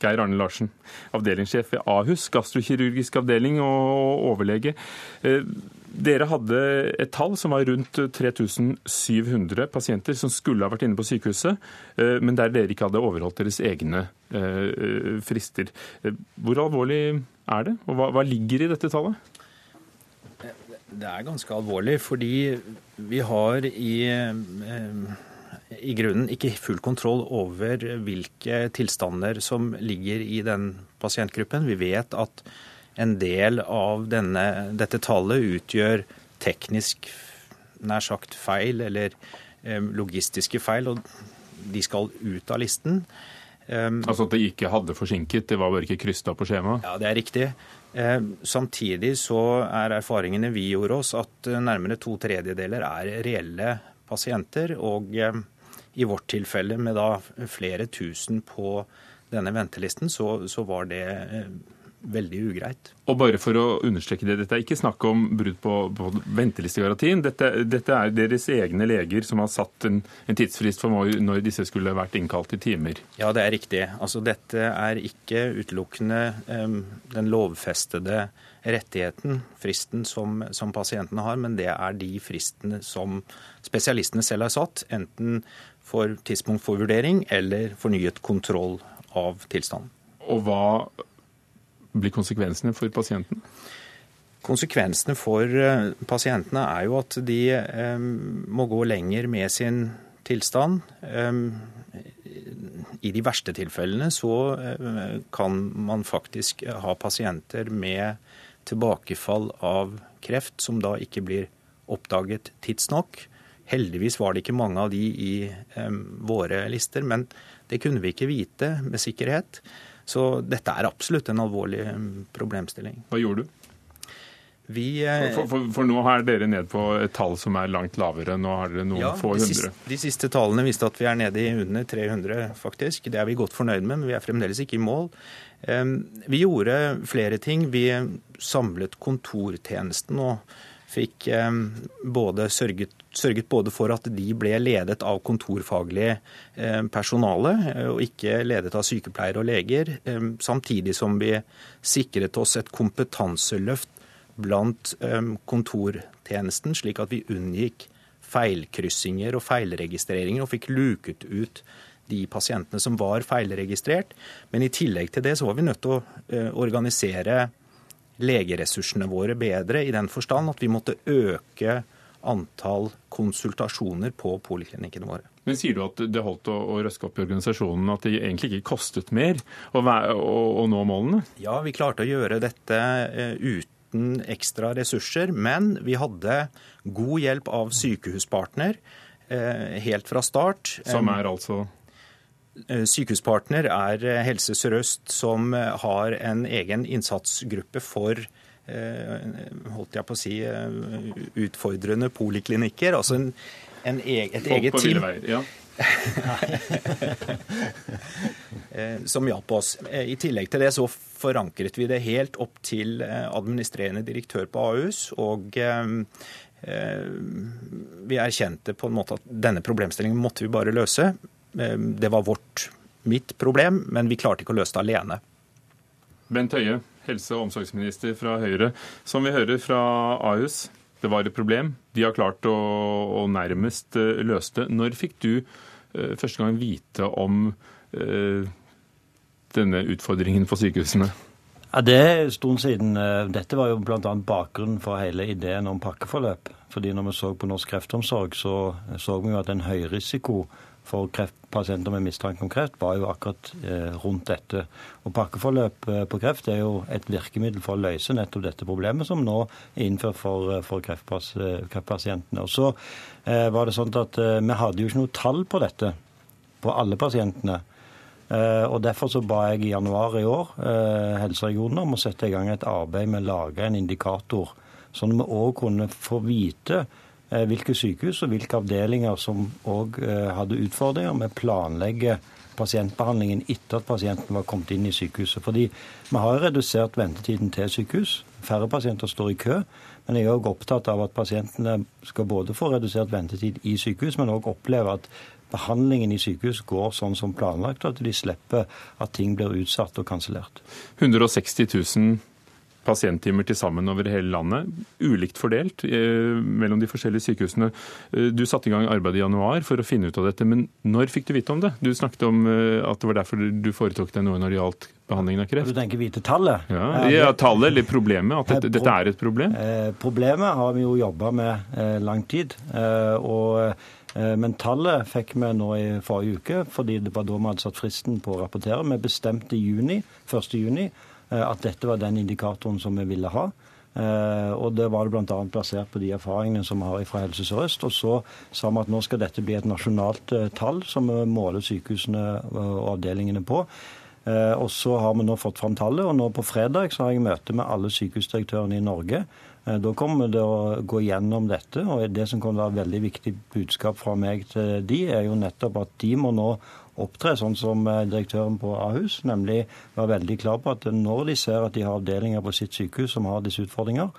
Geir Arne Larsen, avdelingssjef ved Ahus, gastrokirurgisk avdeling og overlege. Eh, dere hadde et tall som var rundt 3700 pasienter som skulle ha vært inne på sykehuset, eh, men der dere ikke hadde overholdt deres egne eh, frister. Hvor alvorlig er det, og hva ligger i dette tallet?
Det er ganske alvorlig, fordi vi har i i grunnen ikke full kontroll over hvilke tilstander som ligger i den pasientgruppen. Vi vet at en del av denne, dette tallet utgjør teknisk nær sagt feil eller eh, logistiske feil, og de skal ut av listen.
Um, altså at de ikke hadde forsinket, det var bare ikke krysta på skjemaet?
Ja, det er riktig. Um, samtidig så er erfaringene vi gjorde oss at nærmere to tredjedeler er reelle pasienter. og um, i vårt tilfelle med da flere tusen på denne ventelisten, så, så var det eh, veldig ugreit.
Og bare for å understreke det, Dette er ikke snakk om brudd på, på ventelistegarantien. Dette, dette, er deres egne leger som har satt en, en tidsfrist for når disse skulle vært innkalt i timer.
Ja, det er riktig. Altså, dette er ikke utelukkende um, den lovfestede rettigheten, fristen som, som pasientene har, men det er de fristene som spesialistene selv har satt. Enten for tidspunkt for vurdering eller fornyet kontroll av tilstanden.
Og hva blir konsekvensene for pasienten?
Konsekvensene for eh, pasientene er jo at de um, må gå lenger med sin tilstand. Um, I de verste tilfellene så kan man faktisk ha pasienter med tilbakefall av kreft som da ikke blir oppdaget tidsnok. Heldigvis var det ikke mange av de i våre lister, men det kunne vi ikke vite med sikkerhet. Så dette er absolutt en alvorlig problemstilling.
Hva gjorde du?
Vi, eh,
for, for, for, nå er dere ned på et tall som er langt lavere. Nå har dere noen ja, få hundre.
De siste, de siste tallene viste at vi er nede i under 300, faktisk. Det er vi godt fornøyd med, men vi er fremdeles ikke i mål. Vi gjorde flere ting. Vi samlet kontortjenesten og fikk både sørget, sørget, både for at de ble ledet av kontorfaglig personale, og ikke ledet av sykepleiere og leger, samtidig som vi sikret oss et kompetanseløft blant kontortjenesten, slik at vi unngikk feilkryssinger og feilregistreringer og fikk luket ut de pasientene som var feilregistrert. Men i tillegg til det så var vi nødt til å eh, organisere legeressursene våre bedre, i den forstand at vi måtte øke antall konsultasjoner på poliklinikkene våre.
Men Sier du at det holdt å, å røske opp i organisasjonen, at det egentlig ikke kostet mer å, være, å, å nå målene?
Ja, vi klarte å gjøre dette uh, uten ekstra ressurser. Men vi hadde god hjelp av Sykehuspartner uh, helt fra start.
Som er altså?
Eh, Sykehuspartner er eh, Helse Sør-Øst som eh, har en egen innsatsgruppe for holdt jeg på å si, utfordrende poliklinikker. Altså en, en e et Folk eget team. Veier, ja. som hjalp oss. I tillegg til det så forankret vi det helt opp til administrerende direktør på Ahus. Og vi erkjente på en måte at denne problemstillingen måtte vi bare løse. Eh, det var vårt, mitt problem, men vi klarte ikke å løse det alene.
Bent Høie, helse- og omsorgsminister fra Høyre. Som vi hører fra Ahus, det var et problem. De har klart å, å nærmest uh, løse det. Når fikk du uh, første gang vite om uh, denne utfordringen for sykehusene?
Ja, Det er en stund siden. Dette var jo bl.a. bakgrunnen for hele ideen om pakkeforløp. Fordi når vi så på Norsk kreftomsorg, så så vi jo at en høyrisiko for kreftpasienter med mistanke om kreft, var jo akkurat eh, rundt dette. Og Pakkeforløp eh, på kreft er jo et virkemiddel for å løse nettopp dette problemet, som nå er innført for, eh, for kreftpas, kreftpasientene. Og så eh, var det sånn at eh, Vi hadde jo ikke noe tall på dette, på alle pasientene. Eh, og Derfor så ba jeg i januar i år helseregionene om å sette i gang et arbeid med å lage en indikator, sånn at vi òg kunne få vite Eh, hvilke sykehus og hvilke avdelinger som òg eh, hadde utfordringer med å planlegge pasientbehandlingen etter at pasienten var kommet inn i sykehuset. Fordi vi har redusert ventetiden til sykehus. Færre pasienter står i kø. Men jeg er òg opptatt av at pasientene skal både få redusert ventetid i sykehus, men òg oppleve at behandlingen i sykehus går sånn som planlagt, og at de slipper at ting blir utsatt og kansellert.
160 000 pasienttimer til sammen over hele landet, ulikt fordelt eh, mellom de forskjellige sykehusene. Eh, du satte i gang arbeidet i januar for å finne ut av dette, men når fikk du vite om det? Du snakket om eh, at det var derfor du foretok deg noe når det gjaldt behandlingen av kreft.
Du tenker vite tallet?
Ja, ja tallet eller problemet, at dette, dette, er et problem?
Problemet har vi jo jobba med lang tid. og men tallet fikk vi nå i forrige uke, fordi det var da vi hadde satt fristen på å rapportere. Vi bestemte juni, 1. juni at dette var den indikatoren som vi ville ha. Uh, og Det var det bl.a. basert på de erfaringene som vi har fra Helse Sør-Øst. Og så sa vi at nå skal dette bli et nasjonalt uh, tall som vi måler sykehusene og avdelingene på. Eh, og så har vi nå fått fram tallet, og nå på fredag så har jeg møte med alle sykehusdirektørene i Norge. Eh, da kommer vi til å gå gjennom dette, og det som kommer til å være veldig viktig budskap fra meg til de, er jo nettopp at de må nå opptre sånn som eh, direktøren på Ahus, nemlig være veldig klar på at når de ser at de har avdelinger på sitt sykehus som har disse utfordringer,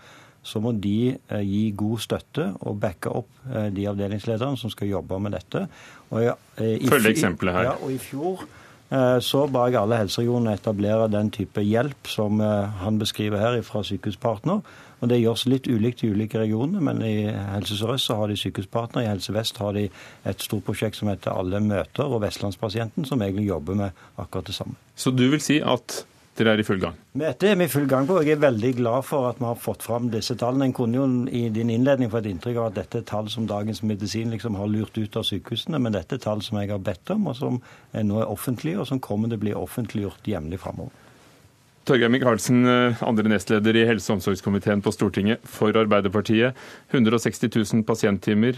så må de gi god støtte og backe opp de avdelingslederne som skal jobbe med dette.
Følg eksempelet her.
Ja, og i fjor Eh, så ba jeg alle helseregionene etablere den type hjelp som eh, han beskriver her fra Sykehuspartner. Og Det gjøres litt ulikt i ulike regioner, men i Helse Sør-Øst har de Sykehuspartner. I Helse Vest har de et stort prosjekt som heter Alle møter, og Vestlandspasienten, som egentlig jobber med akkurat det samme.
Så du vil si at dere er i full gang?
Dette er vi i full gang på. Jeg er veldig glad for at vi har fått fram disse tallene. En kunne jo i din innledning få et inntrykk av at dette er tall som Dagens Medisin liksom har lurt ut av sykehusene, men dette er tall som jeg har bedt om, og som nå er offentlige, og som kommer til å bli offentliggjort jevnlig framover.
Torgeir Micaelsen, eh, andre nestleder i helse- og omsorgskomiteen på Stortinget for Arbeiderpartiet. 160 000 pasienttimer.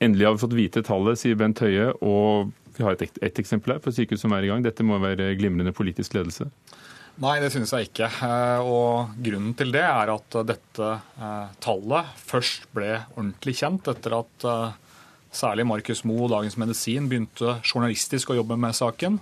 Endelig har vi fått vite tallet, sier Bent Høie. Og vi har ett et eksempel her på sykehus som er i gang. Dette må være glimrende politisk ledelse.
Nei, det synes jeg ikke. Eh, og Grunnen til det er at dette eh, tallet først ble ordentlig kjent etter at særlig Markus Moe og Dagens Medisin begynte journalistisk å jobbe med saken.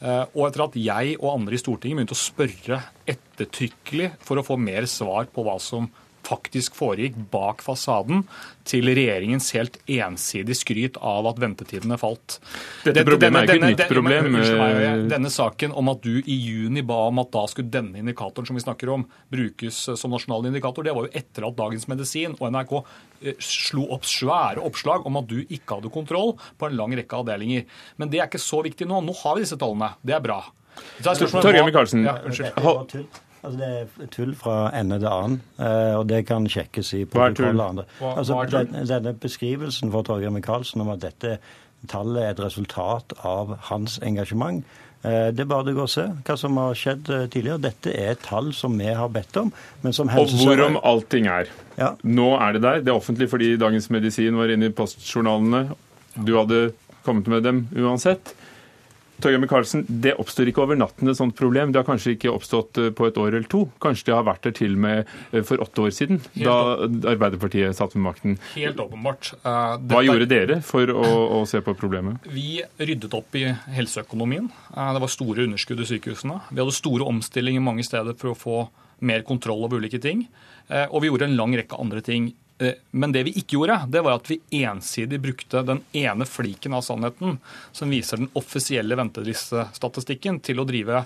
Og etter at jeg og andre i Stortinget begynte å spørre ettertrykkelig for å få mer svar på hva som faktisk foregikk bak fasaden til regjeringens helt ensidig skryt av at ventetidene falt.
Dette problemet er ikke et nytt problem.
Denne, denne saken om at du i juni ba om at da skulle denne indikatoren som vi snakker om, brukes som nasjonal indikator, det var jo etter at Dagens Medisin og NRK eh, slo opp svære oppslag om at du ikke hadde kontroll på en lang rekke avdelinger. Men det er ikke så viktig nå. Nå har vi disse tallene. Det er bra.
Torgeir Micaelsen, ja,
Altså, det er tull fra ende til annen, eh, og det kan sjekkes i protokoller. Altså, denne beskrivelsen for Torgeir Micaelsen om at dette tallet er et resultat av hans engasjement, eh, det er bare du går og se hva som har skjedd eh, tidligere. Dette er et tall som vi har bedt om. men som
Og hvorom allting er. Ja. Nå er det der. Det er offentlig fordi Dagens Medisin var inne i postjournalene. Du hadde kommet med dem uansett. Torgeir Micaelsen, det oppstår ikke over natten et sånt problem. Det har kanskje ikke oppstått eh, på et år eller to. Kanskje det har vært der til og med eh, for åtte år siden, da Arbeiderpartiet satt med makten.
Helt åpenbart. Uh,
Hva gjorde dere for å, å, se på problemet?
Vi ryddet opp i helseøkonomien. Uh, det var store underskudd i sykehusene. Vi hadde store omstillinger mange steder for å få mer kontroll over ulike ting. Uh, og vi gjorde en lang rekke andre ting men det vi ikke gjorde, det var at vi ensidig brukte den ene fliken av sannheten som viser den offisielle ventelistestatistikken, til å drive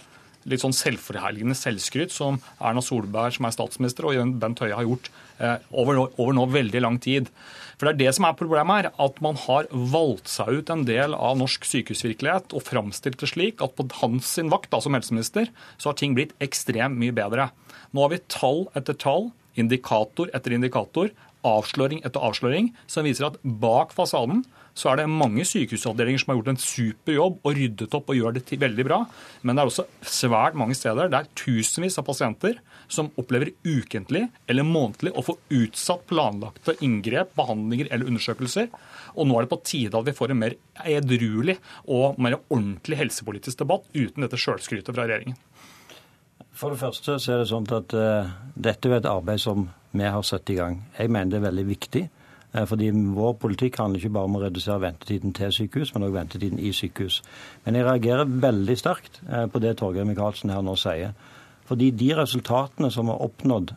litt sånn selvforherligende selvskryt som Erna Solberg, som er statsminister, og Bent Høie har gjort eh, over, over, nå veldig lang tid. For det er det som er problemet her, at man har valgt seg ut en del av norsk sykehusvirkelighet og framstilt det slik at på hans sin vakt da, som helseminister, så har ting blitt ekstremt mye bedre. Nå har vi tall etter tall, indikator etter indikator, avsløring etter avsløring som viser at bak fasaden så er det mange sykehusavdelinger som har gjort en super jobb og ryddet opp og gjør det veldig bra. Men det er også svært mange steder det er tusenvis av pasienter som opplever ukentlig eller månedlig å få utsatt planlagte inngrep, behandlinger eller undersøkelser. Og nå er det på tide at vi får en mer edruelig og mer ordentlig helsepolitisk debatt uten dette sjølskrytet fra regjeringen.
For det første så er det sånn at uh, dette er et arbeid som vi har satt i gang. Jeg mener det er veldig viktig. Uh, fordi Vår politikk handler ikke bare om å redusere ventetiden til sykehus, men også ventetiden i sykehus. Men jeg reagerer veldig sterkt uh, på det Torgeir Micaelsen her nå sier. Fordi de resultatene som er oppnådd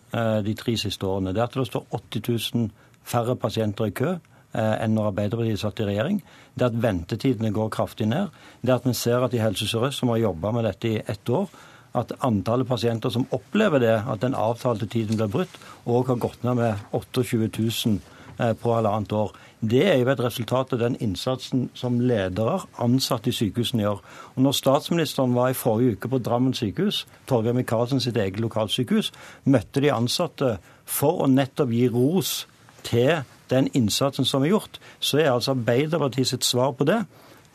de tre siste årene, det er at det står 80 000 færre pasienter i kø enn når Arbeiderpartiet satt i regjering. Det er at ventetidene går kraftig ned. Det er at vi ser at i Helse Sør-Øst, som har jobba med dette i ett år, at antallet pasienter som opplever det, at den avtalte tiden blir brutt, òg har gått ned med 28 000 eh, på halvannet år. Det er jo et resultat av den innsatsen som ledere, ansatte i sykehusene gjør. Og når statsministeren var i forrige uke på Drammen sykehus, Torgeir Micaelsen sitt eget lokalsykehus, møtte de ansatte for å nettopp gi ros til den innsatsen som er gjort, så er altså Arbeiderpartiet sitt svar på det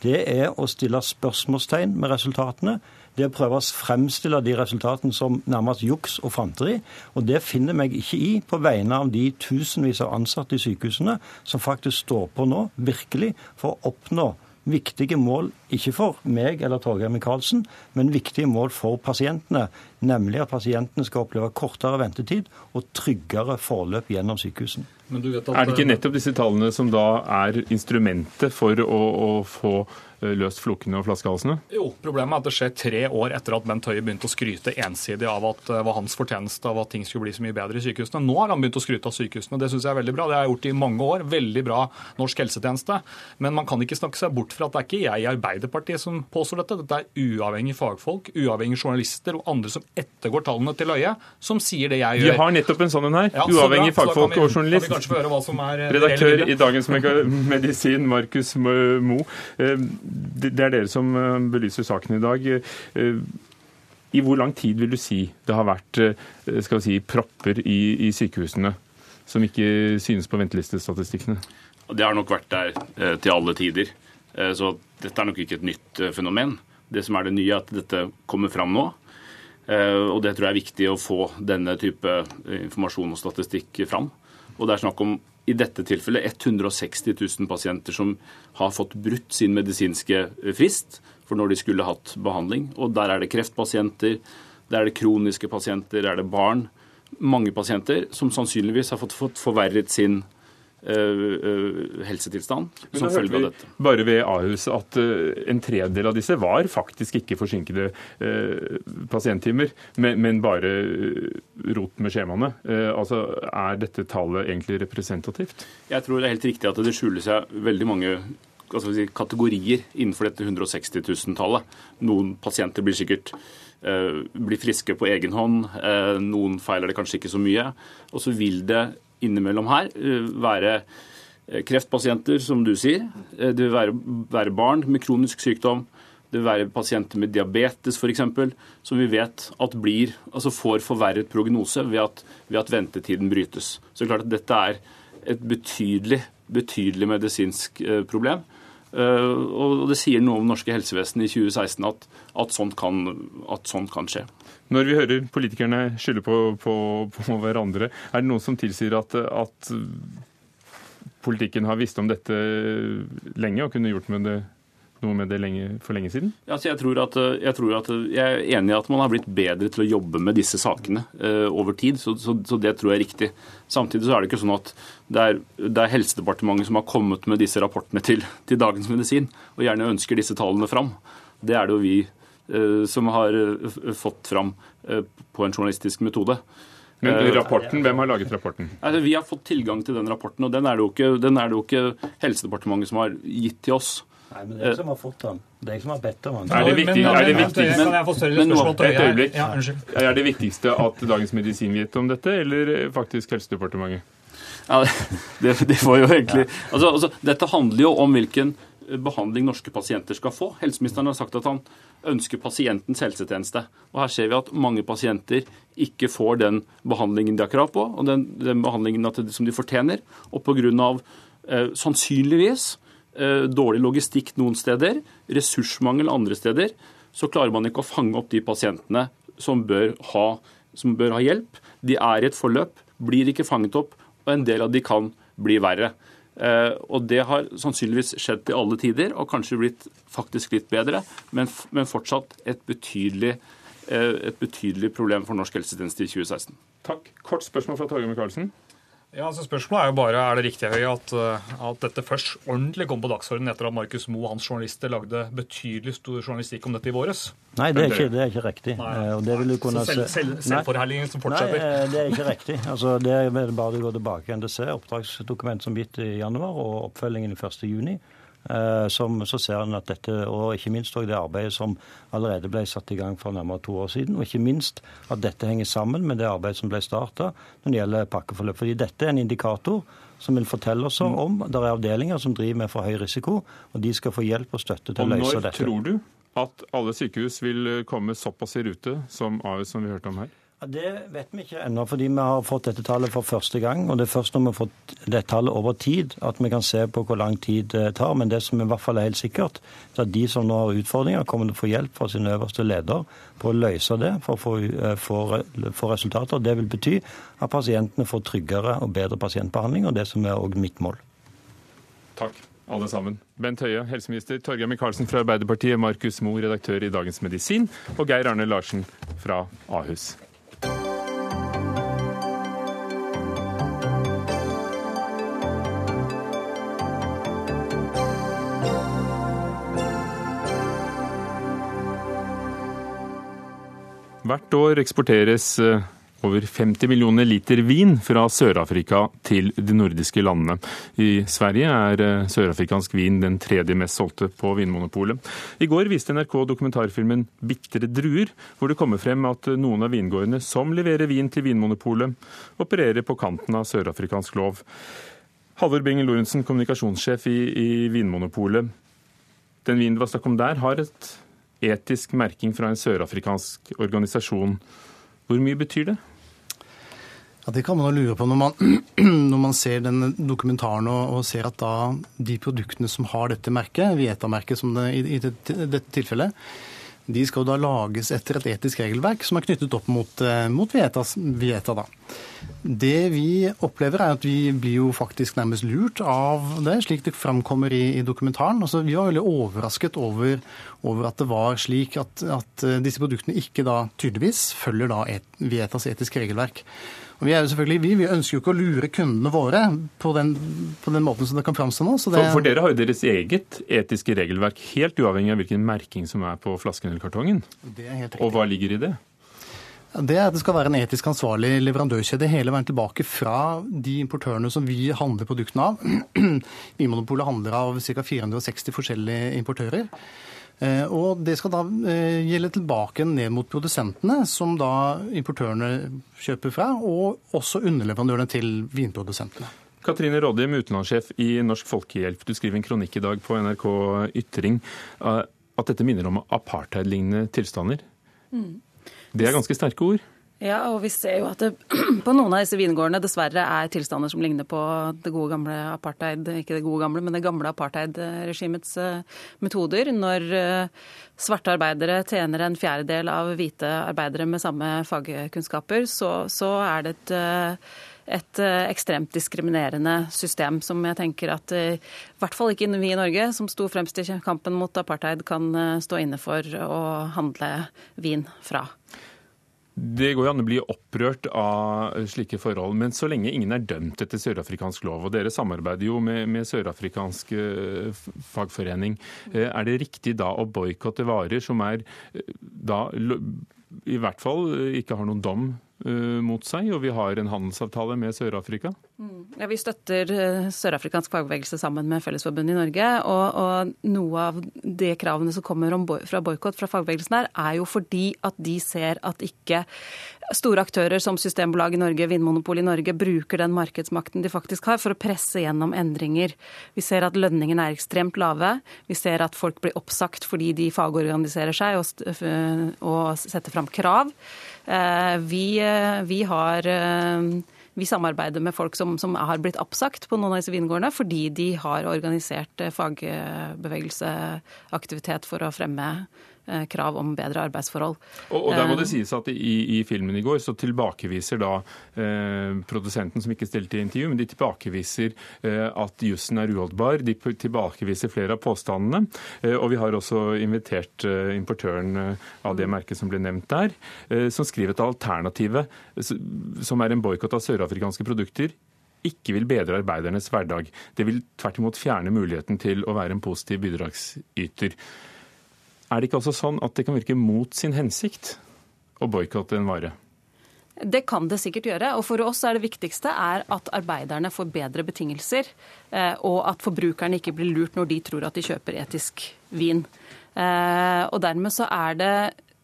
det er å stille spørsmålstegn med resultatene det å prøve å fremstille de resultatene som nærmest juks og fanteri. Og det finner meg ikke i på vegne av de tusenvis av ansatte i sykehusene som faktisk står på nå, virkelig, for å oppnå viktige mål, ikke for meg eller Torgeir Micaelsen, men viktige mål for pasientene. Nemlig at pasientene skal oppleve kortere ventetid og tryggere forløp gjennom sykehusene.
Er det ikke nettopp disse tallene som da er instrumentet for å, å få Eh, løst flokene og flaskehalsene?
Jo, problemet er at det skjer tre år etter at Bent Høie begynte å skryte ensidig av at det var hans fortjeneste av at ting skulle bli så mye bedre i sykehusene. Nå har han begynt å skryte av sykehusene. Det syns jeg er veldig bra. Det har jeg gjort i mange år. Veldig bra norsk helsetjeneste. Men man kan ikke snakke seg bort fra at det er ikke jeg i Arbeiderpartiet som påstår dette. Dette er uavhengige fagfolk, uavhengige journalister og andre som ettergår tallene til Øye, som sier det jeg gjør.
Vi har nettopp en sånn en her. Ja, uavhengig fagfolk og journalist.
Vi hva som er
Redaktør i Dagens Medisin, Markus Mo. Det er dere som eh, belyser saken i dag. Eh, I hvor lang tid vil du si det har vært eh, skal vi si, propper i, i sykehusene som ikke synes på ventelistestatistikkene?
Det har nok vært der til alle tider. Så dette er nok ikke et nytt fenomen. Det som er det nye, er at dette kommer fram nå. Og det tror jeg er viktig å få denne type informasjon og statistikk fram. Og det er snakk om i dette tilfellet 160 000 pasienter som har fått brutt sin medisinske frist for når de skulle hatt behandling. Og Der er det kreftpasienter, der er det kroniske pasienter, der er det barn. Mange pasienter som sannsynligvis har fått, forverret sin Eh, eh, helsetilstand som følge av dette.
Bare ved Ahus at eh, en tredel av disse var faktisk ikke forsinkede pasienttimer, men bare rot med skjemaene. Altså, Er dette tallet egentlig representativt?
Jeg tror det er helt riktig at det skjuler seg veldig mange altså, kategorier innenfor dette 160 000-tallet. Noen pasienter blir sikkert blir friske på egen hånd. Noen feiler det kanskje ikke så mye. Og så vil det innimellom her eh, være eh, kreftpasienter, som du sier. Eh, det vil være, være barn med kronisk sykdom. Det vil være pasienter med diabetes f.eks., som vi vet at blir, altså får forverret prognose ved at, ved at, ventetiden brytes. Så det er klart at dette er et betydelig, betydelig medisinsk problem. Og det sier noe om norske helsevesen i 2016 at, at, sånt kan, at sånt kan skje.
Når vi hører politikerne skylde på, på, på hverandre, er det noen som tilsier at, at, politikken har visst om dette lenge og kunne gjort med det, noe med det lenge, for lenge siden?
Ja, jeg, tror at, jeg, tror at, jeg, er enig i at man har blitt bedre til å jobbe med disse sakene uh, over tid, så, så, så, det tror jeg er riktig. Samtidig så er det ikke sånn at det er, det er Helsedepartementet som har kommet med disse rapportene til, til Dagens Medisin og gjerne ønsker disse tallene fram. Det er det jo vi uh, som har uh, fått fram eh, på en journalistisk metode.
Men rapporten, Hvem har laget rapporten?
Altså, vi har fått tilgang til den rapporten, og den er, det jo ikke, den er det jo ikke Helsedepartementet som har gitt til oss.
Nei, men det er jeg som har fått den. Det er jeg som har bedt om den.
Er det, viktig, er det viktigste, men, et øyeblikk. Er det viktigste at Dagens Medisin vet om dette, eller faktisk Helsedepartementet?
Ja, det, det får jo egentlig altså, altså, Dette handler jo om hvilken behandling norske pasienter skal få. Helseministeren har sagt at han ønsker pasientens helsetjeneste. Og Her ser vi at mange pasienter ikke får den behandlingen de har krav på, og den, den behandlingen som de fortjener. Og pga. Eh, sannsynligvis eh, dårlig logistikk noen steder, ressursmangel andre steder, så klarer man ikke å fange opp de pasientene som bør ha, som bør ha hjelp. De er i et forløp, blir ikke fanget opp, og en del av de kan bli verre. Eh, og det har sannsynligvis skjedd til alle tider, og kanskje blitt faktisk litt bedre, men, men fortsatt et betydelig, eh, et betydelig problem for norsk helsetjeneste i 2016.
Takk. Kort spørsmål fra Torgeir Micaelsen.
Ja, altså Spørsmålet er jo bare er det riktig Høy, at, eh, at, dette først ordentlig kom på dagsordenen etter at Markus Moe og hans journalister lagde betydelig stor journalistikk om dette i våres?
Nei, det er ikke, det er ikke riktig.
Nei. Og det vil du kunne
selv,
selv, selvforherligingen som fortsetter?
Nei, det er ikke riktig. Altså, det er bare å gå tilbake igjen til å se oppdragsdokument som gitt i januar og oppfølgingen i 1. juni. Eh, som, så ser en at dette, og ikke minst det arbeidet som allerede ble satt i gang for nærmere to år siden, og ikke minst at dette henger sammen med det arbeidet som ble starta når det gjelder pakkeforløp. Fordi dette er en indikator som vil fortelle oss om det er avdelinger som driver med for høy risiko, og de skal få hjelp og støtte til å løse dette.
Og når tror du at alle sykehus vil komme såpass i rute som AUS som vi hørte om her?
Det vet vi ikke ennå, fordi vi har fått dette tallet for første gang. Og det er først når vi har fått det tallet over tid at vi kan se på hvor lang tid det tar. Men det som i hvert fall er helt sikkert, er at de som nå har utfordringer, kommer til å få hjelp fra sin øverste leder på å løse det for å få, eh, resultater. Det vil bety at pasientene får tryggere og bedre pasientbehandling, og det som er òg mitt mål.
Takk. alle sammen. Bent Høie, helseminister, Torgeir Micaelsen fra Arbeiderpartiet, Markus Moe, redaktør i Dagens Medisin, og Geir Arne Larsen fra Ahus. Hvert år eksporteres eh, over 50 millioner liter vin fra Sør-Afrika til de nordiske landene. I Sverige er eh, sørafrikansk vin den tredje mest solgte på Vinmonopolet. I går viste NRK dokumentarfilmen 'Bitre druer', hvor det kommer frem at noen av vingårdene som leverer vin til Vinmonopolet, opererer på kanten av sørafrikansk lov. Halvor Bingen Lorentzen, kommunikasjonssjef i, i Vinmonopolet. Den vinen det var snakk om der, har et etisk merking fra en sørafrikansk organisasjon. Hvor mye betyr det?
Ja, Det kan man jo lure på når man, når man ser den dokumentaren og, og, ser at da de produktene som har dette merket, Vieta-merket som det, i, i dette tilfellet, de skal jo da lages etter et etisk regelverk som er knyttet opp mot, eh, mot Vietas, Vieta. da. Det vi opplever, er at vi blir jo faktisk nærmest lurt av det, slik det framkommer i, i dokumentaren. Altså, vi var veldig overrasket over, over at det var slik at, at, eh, disse produktene ikke da tydeligvis følger da et, Vietas etiske regelverk. Og vi, er jo selvfølgelig, vi, vi, ønsker jo ikke å lure kundene våre på den, på den måten som det kan framstå nå.
Det... For, for, dere har jo deres eget etiske regelverk, helt uavhengig av hvilken merking som er på flasken eller kartongen. Og hva ligger i det?
Det er at det skal være en etisk ansvarlig leverandørkjede hele veien tilbake fra de importørene som vi handler produktene av. Vinmonopolet handler av ca. 460 forskjellige importører. Eh, og det skal da eh, gjelde tilbake ned mot produsentene, som da importørene kjøper fra, og også underleverandørene til vinprodusentene.
Katrine Rådhjem, utenlandssjef i Norsk Folkehjelp. Du skriver en kronikk i dag på NRK Ytring eh, at dette minner om apartheid-lignende tilstander. Mm. Det er ganske sterke ord?
Ja, og vi ser jo at det på noen av disse vingårdene dessverre er tilstander som ligner på det gode gamle apartheid, ikke det gode gamle, men det gamle apartheid-regimets metoder. Når eh, svarte arbeidere tjener en fjerdedel av hvite arbeidere med samme fagkunnskaper, så, så er det et eh, et ekstremt diskriminerende system som jeg tenker at i hvert fall ikke vi i Norge, som sto fremst i kampen mot apartheid, kan stå inne for å handle vin fra.
Det går jo an å bli opprørt av slike forhold, men så lenge ingen er dømt etter sørafrikansk lov, og dere samarbeider jo med, med sørafrikansk eh, fagforening, eh, er det riktig da å boikotte varer som er eh, da i hvert fall ikke har noen dom mot seg, og vi har en handelsavtale med Sør-Afrika?
Mm. Ja, Vi støtter eh, sørafrikansk fagbevegelse sammen med Fellesforbundet i Norge. Og, og, noe av de kravene som kommer boy, fra boikott fra fagbevegelsen her, er jo fordi at de ser at ikke store aktører som Systembolaget i Norge, Vinmonopolet i Norge, bruker den markedsmakten de faktisk har for å presse gjennom endringer. Vi ser at lønningene er ekstremt lave. Vi ser at folk blir oppsagt fordi de fagorganiserer seg og, og setter fram krav. Eh, vi, eh, vi har vi samarbeider med folk som, som, har blitt oppsagt på noen av disse vingårdene fordi de har organisert eh, fagbevegelseaktivitet for å fremme Eh, krav om bedre arbeidsforhold.
Og, og der må det eh, sies at i, i, filmen i går så tilbakeviser da eh, produsenten, som ikke stilte i intervju, men de tilbakeviser eh, at jussen er uholdbar. De tilbakeviser flere av påstandene. Eh, og vi har også invitert eh, importøren av det merket som ble nevnt der, som skriver at alternativet, som er en boikott av sørafrikanske produkter, ikke vil bedre arbeidernes hverdag. Det vil tvert imot fjerne muligheten til å være en positiv bidragsyter. Er det ikke også sånn at det kan virke mot sin hensikt å boikotte en vare?
Det kan det sikkert gjøre. og For oss er det viktigste er at arbeiderne får bedre betingelser, eh, og at forbrukerne ikke blir lurt når de tror at de kjøper etisk vin. Eh, og Dermed så er det,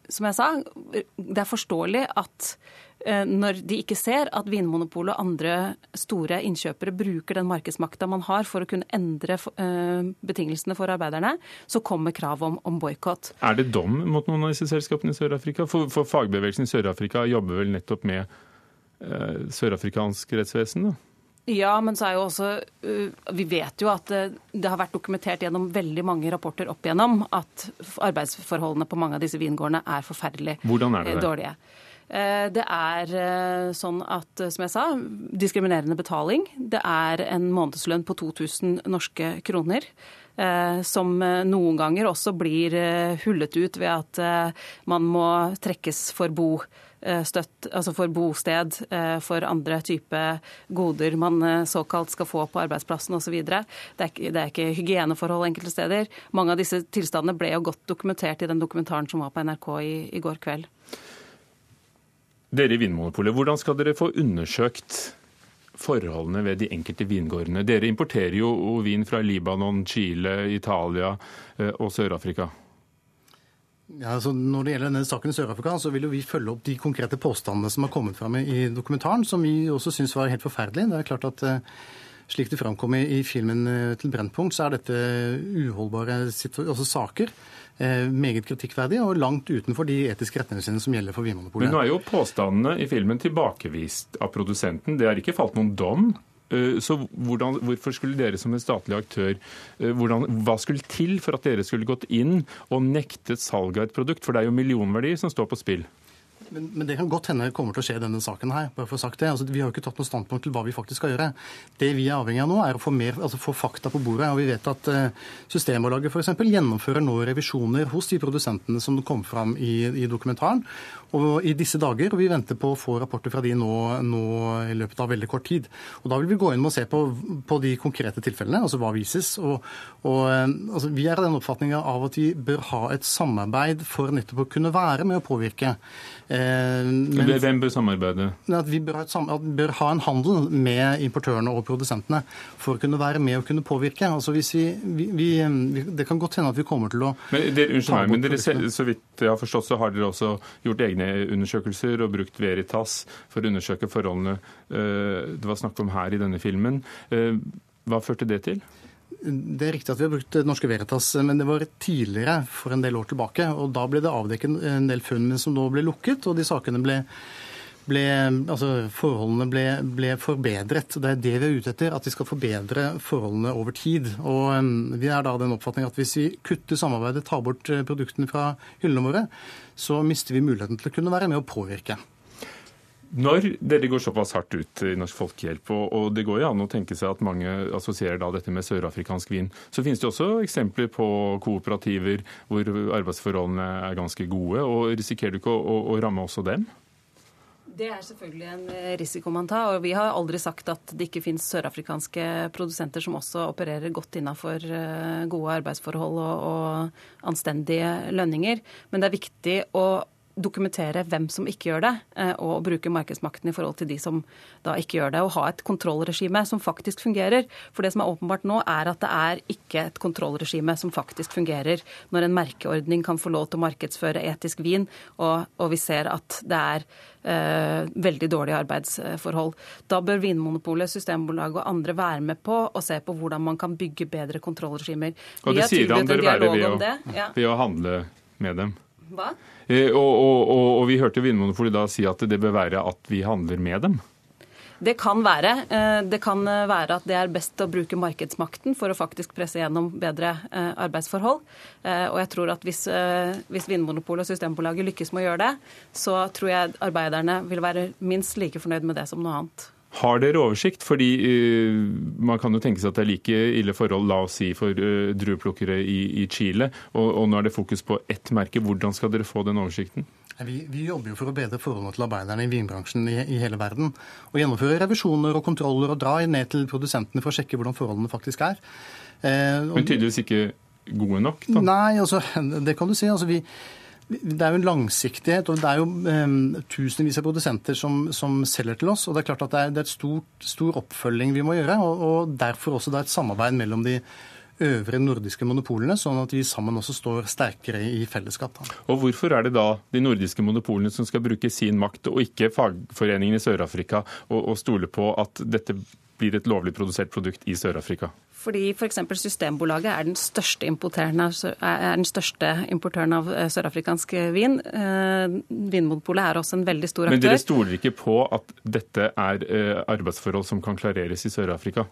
som jeg sa, det er forståelig at når de ikke ser at Vinmonopolet og andre store innkjøpere bruker den markedsmakta man har for å kunne endre eh, betingelsene for arbeiderne, så kommer krav om, om boikott.
Er det dom mot noen av disse selskapene i Sør-Afrika? For, for, fagbevegelsen i Sør-Afrika jobber vel nettopp med eh, sørafrikansk rettsvesen? da?
Ja, men så er jo også Vi vet jo at det har vært dokumentert gjennom veldig mange rapporter opp igjennom at arbeidsforholdene på mange av disse vingårdene er forferdelig
Hvordan er det
dårlige. Det er sånn at, som jeg sa, diskriminerende betaling. Det er en månedslønn på 2000 norske kroner. Som noen ganger også blir hullet ut ved at man må trekkes for bo. Eh, støtt, altså for bosted, eh, for andre type goder man eh, såkalt skal få på arbeidsplassen osv. Det, er ikke, det er ikke hygieneforhold enkelte steder. Mange av disse tilstandene ble jo godt dokumentert i den dokumentaren som var på NRK i, i går kveld.
Dere i Vinmonopolet, hvordan skal dere få undersøkt forholdene ved de enkelte vingårdene? Dere importerer jo vin fra Libanon, Chile, Italia og Sør-Afrika.
Ja, altså når det gjelder denne saken i Sør-Afrika, så vil jo vi følge opp de konkrete påstandene som har kommet fram i dokumentaren, som vi også syns var helt forferdelige. Det er klart at eh, slik det framkom i filmen eh, til Brennpunkt, så er dette uholdbare altså saker. Eh, meget kritikkverdige og langt utenfor de etiske retningslinjene som gjelder for Vinmonopolet.
Men nå er jo påstandene i filmen tilbakevist av produsenten. Det har ikke falt noen dom. Eh, så hvordan, hvorfor skulle dere som en statlig aktør hvordan, Hva skulle til for at dere skulle gått inn og nektet salg av et produkt? For det er jo millionverdier som står på spill.
Men, men, det kan godt hende kommer til å skje i denne saken her. bare for å sagt det. Altså, vi har jo ikke tatt noe standpunkt til hva vi faktisk skal gjøre. Det vi er avhengig av nå, er å få, mer, altså, få fakta på bordet. og Vi vet at uh, Systembolaget f.eks. gjennomfører nå revisjoner hos de produsentene som kom fram i, i dokumentaren. Og i disse dager, og vi venter på å få rapporter fra de nå, nå, i løpet av veldig kort tid. Og Da vil vi gå inn og se på, på de konkrete tilfellene, altså hva vises. Og, og uh, altså, Vi er av den oppfatninga av at vi bør ha et samarbeid for nettopp å kunne være med å påvirke.
Eh, men, Hvem bør samarbeide?
At vi bør ha, at bør ha, en handel med importørene og produsentene for å kunne være med og kunne påvirke. Altså hvis vi, vi, vi Det kan godt hende at vi kommer til å
men dere, Unnskyld meg, men dere, så vidt jeg har forstått, så har dere også gjort egne undersøkelser og brukt Veritas for å undersøke forholdene eh, det var snakk om her i denne filmen. Eh, hva førte det til?
Det er riktig at vi har brukt Norske Veritas, men det var tidligere, for en del år tilbake. og Da ble det avdekket en del funn som nå ble lukket, og de sakene ble, ble altså Forholdene ble, ble, forbedret. Det er det vi er ute etter, at vi skal forbedre forholdene over tid. Og um, Vi er da den oppfatning at hvis vi kutter samarbeidet, tar bort eh, produktene fra hyllene våre, så mister vi muligheten til å kunne være med å påvirke.
Når dere går såpass hardt ut i Norsk Folkehjelp, og det går jo an å tenke seg at mange assosierer dette med sørafrikansk vin, så finnes det også eksempler på kooperativer hvor arbeidsforholdene er ganske gode. og Risikerer du ikke å, å, å ramme også dem?
Det er selvfølgelig en eh, risiko man tar. og Vi har aldri sagt at det ikke finnes sørafrikanske produsenter som også opererer godt innafor eh, gode arbeidsforhold og, og anstendige lønninger. Men det er viktig å dokumentere hvem som ikke gjør det, eh, og bruke markedsmakten i forhold til de som da ikke gjør det. Og ha et kontrollregime som faktisk fungerer. For det som er åpenbart nå, er at det er ikke et kontrollregime som faktisk fungerer når en merkeordning kan få lov til å markedsføre etisk vin, og, og vi ser at det er eh, veldig dårlige arbeidsforhold. Da bør Vinmonopolet, Systembolaget og andre være med på å se på hvordan man kan bygge bedre kontrollregimer.
Og det sier han bør være ved å, ja. ved å handle med dem?
Hva?
Eh, og, og, og, og vi hørte Vinmonopolet da si at det bør være at vi handler med dem.
Det kan være. Eh, det kan være at det er best å bruke markedsmakten for å faktisk presse gjennom bedre eh, arbeidsforhold. Og jeg tror at hvis, hvis Vinmonopolet og Systembolaget lykkes med å gjøre det, så tror jeg arbeiderne vil være minst like fornøyd med det som noe annet.
Har dere oversikt? Fordi uh, Man kan jo tenke seg at det er like ille forhold la oss si, for uh, drueplukkere i, i, Chile. Og, og nå er det fokus på ett merke. Hvordan skal dere få den oversikten?
Vi, vi, jobber jo for å bedre forholdene til arbeiderne i vinbransjen i, i, hele verden. Og gjennomføre revisjoner og kontroller og dra ned til produsentene for å sjekke hvordan forholdene faktisk er.
Uh, og, Men tydeligvis ikke gode nok? da?
Nei, altså, det kan du si. Altså, vi, det er jo en langsiktighet, og det er jo um, tusenvis av produsenter som, som, selger til oss. og Det er klart at det er, det er et stort, stor oppfølging vi må gjøre, og, og derfor også det er et samarbeid mellom de øvrige nordiske monopolene, sånn at vi sammen også står sterkere i fellesskap.
Og Hvorfor er det da de nordiske monopolene som skal bruke sin makt, og ikke fagforeningen i Sør-Afrika, og, og stole på at dette blir et lovlig produsert produkt i Sør-Afrika?
Fordi f.eks. For Systembolaget er den største, er den største importøren av eh, sørafrikansk vin. Eh, Vinmonopolet er også en veldig stor aktør.
Men dere stoler ikke på at dette er eh, arbeidsforhold som kan klareres i Sør-Afrika?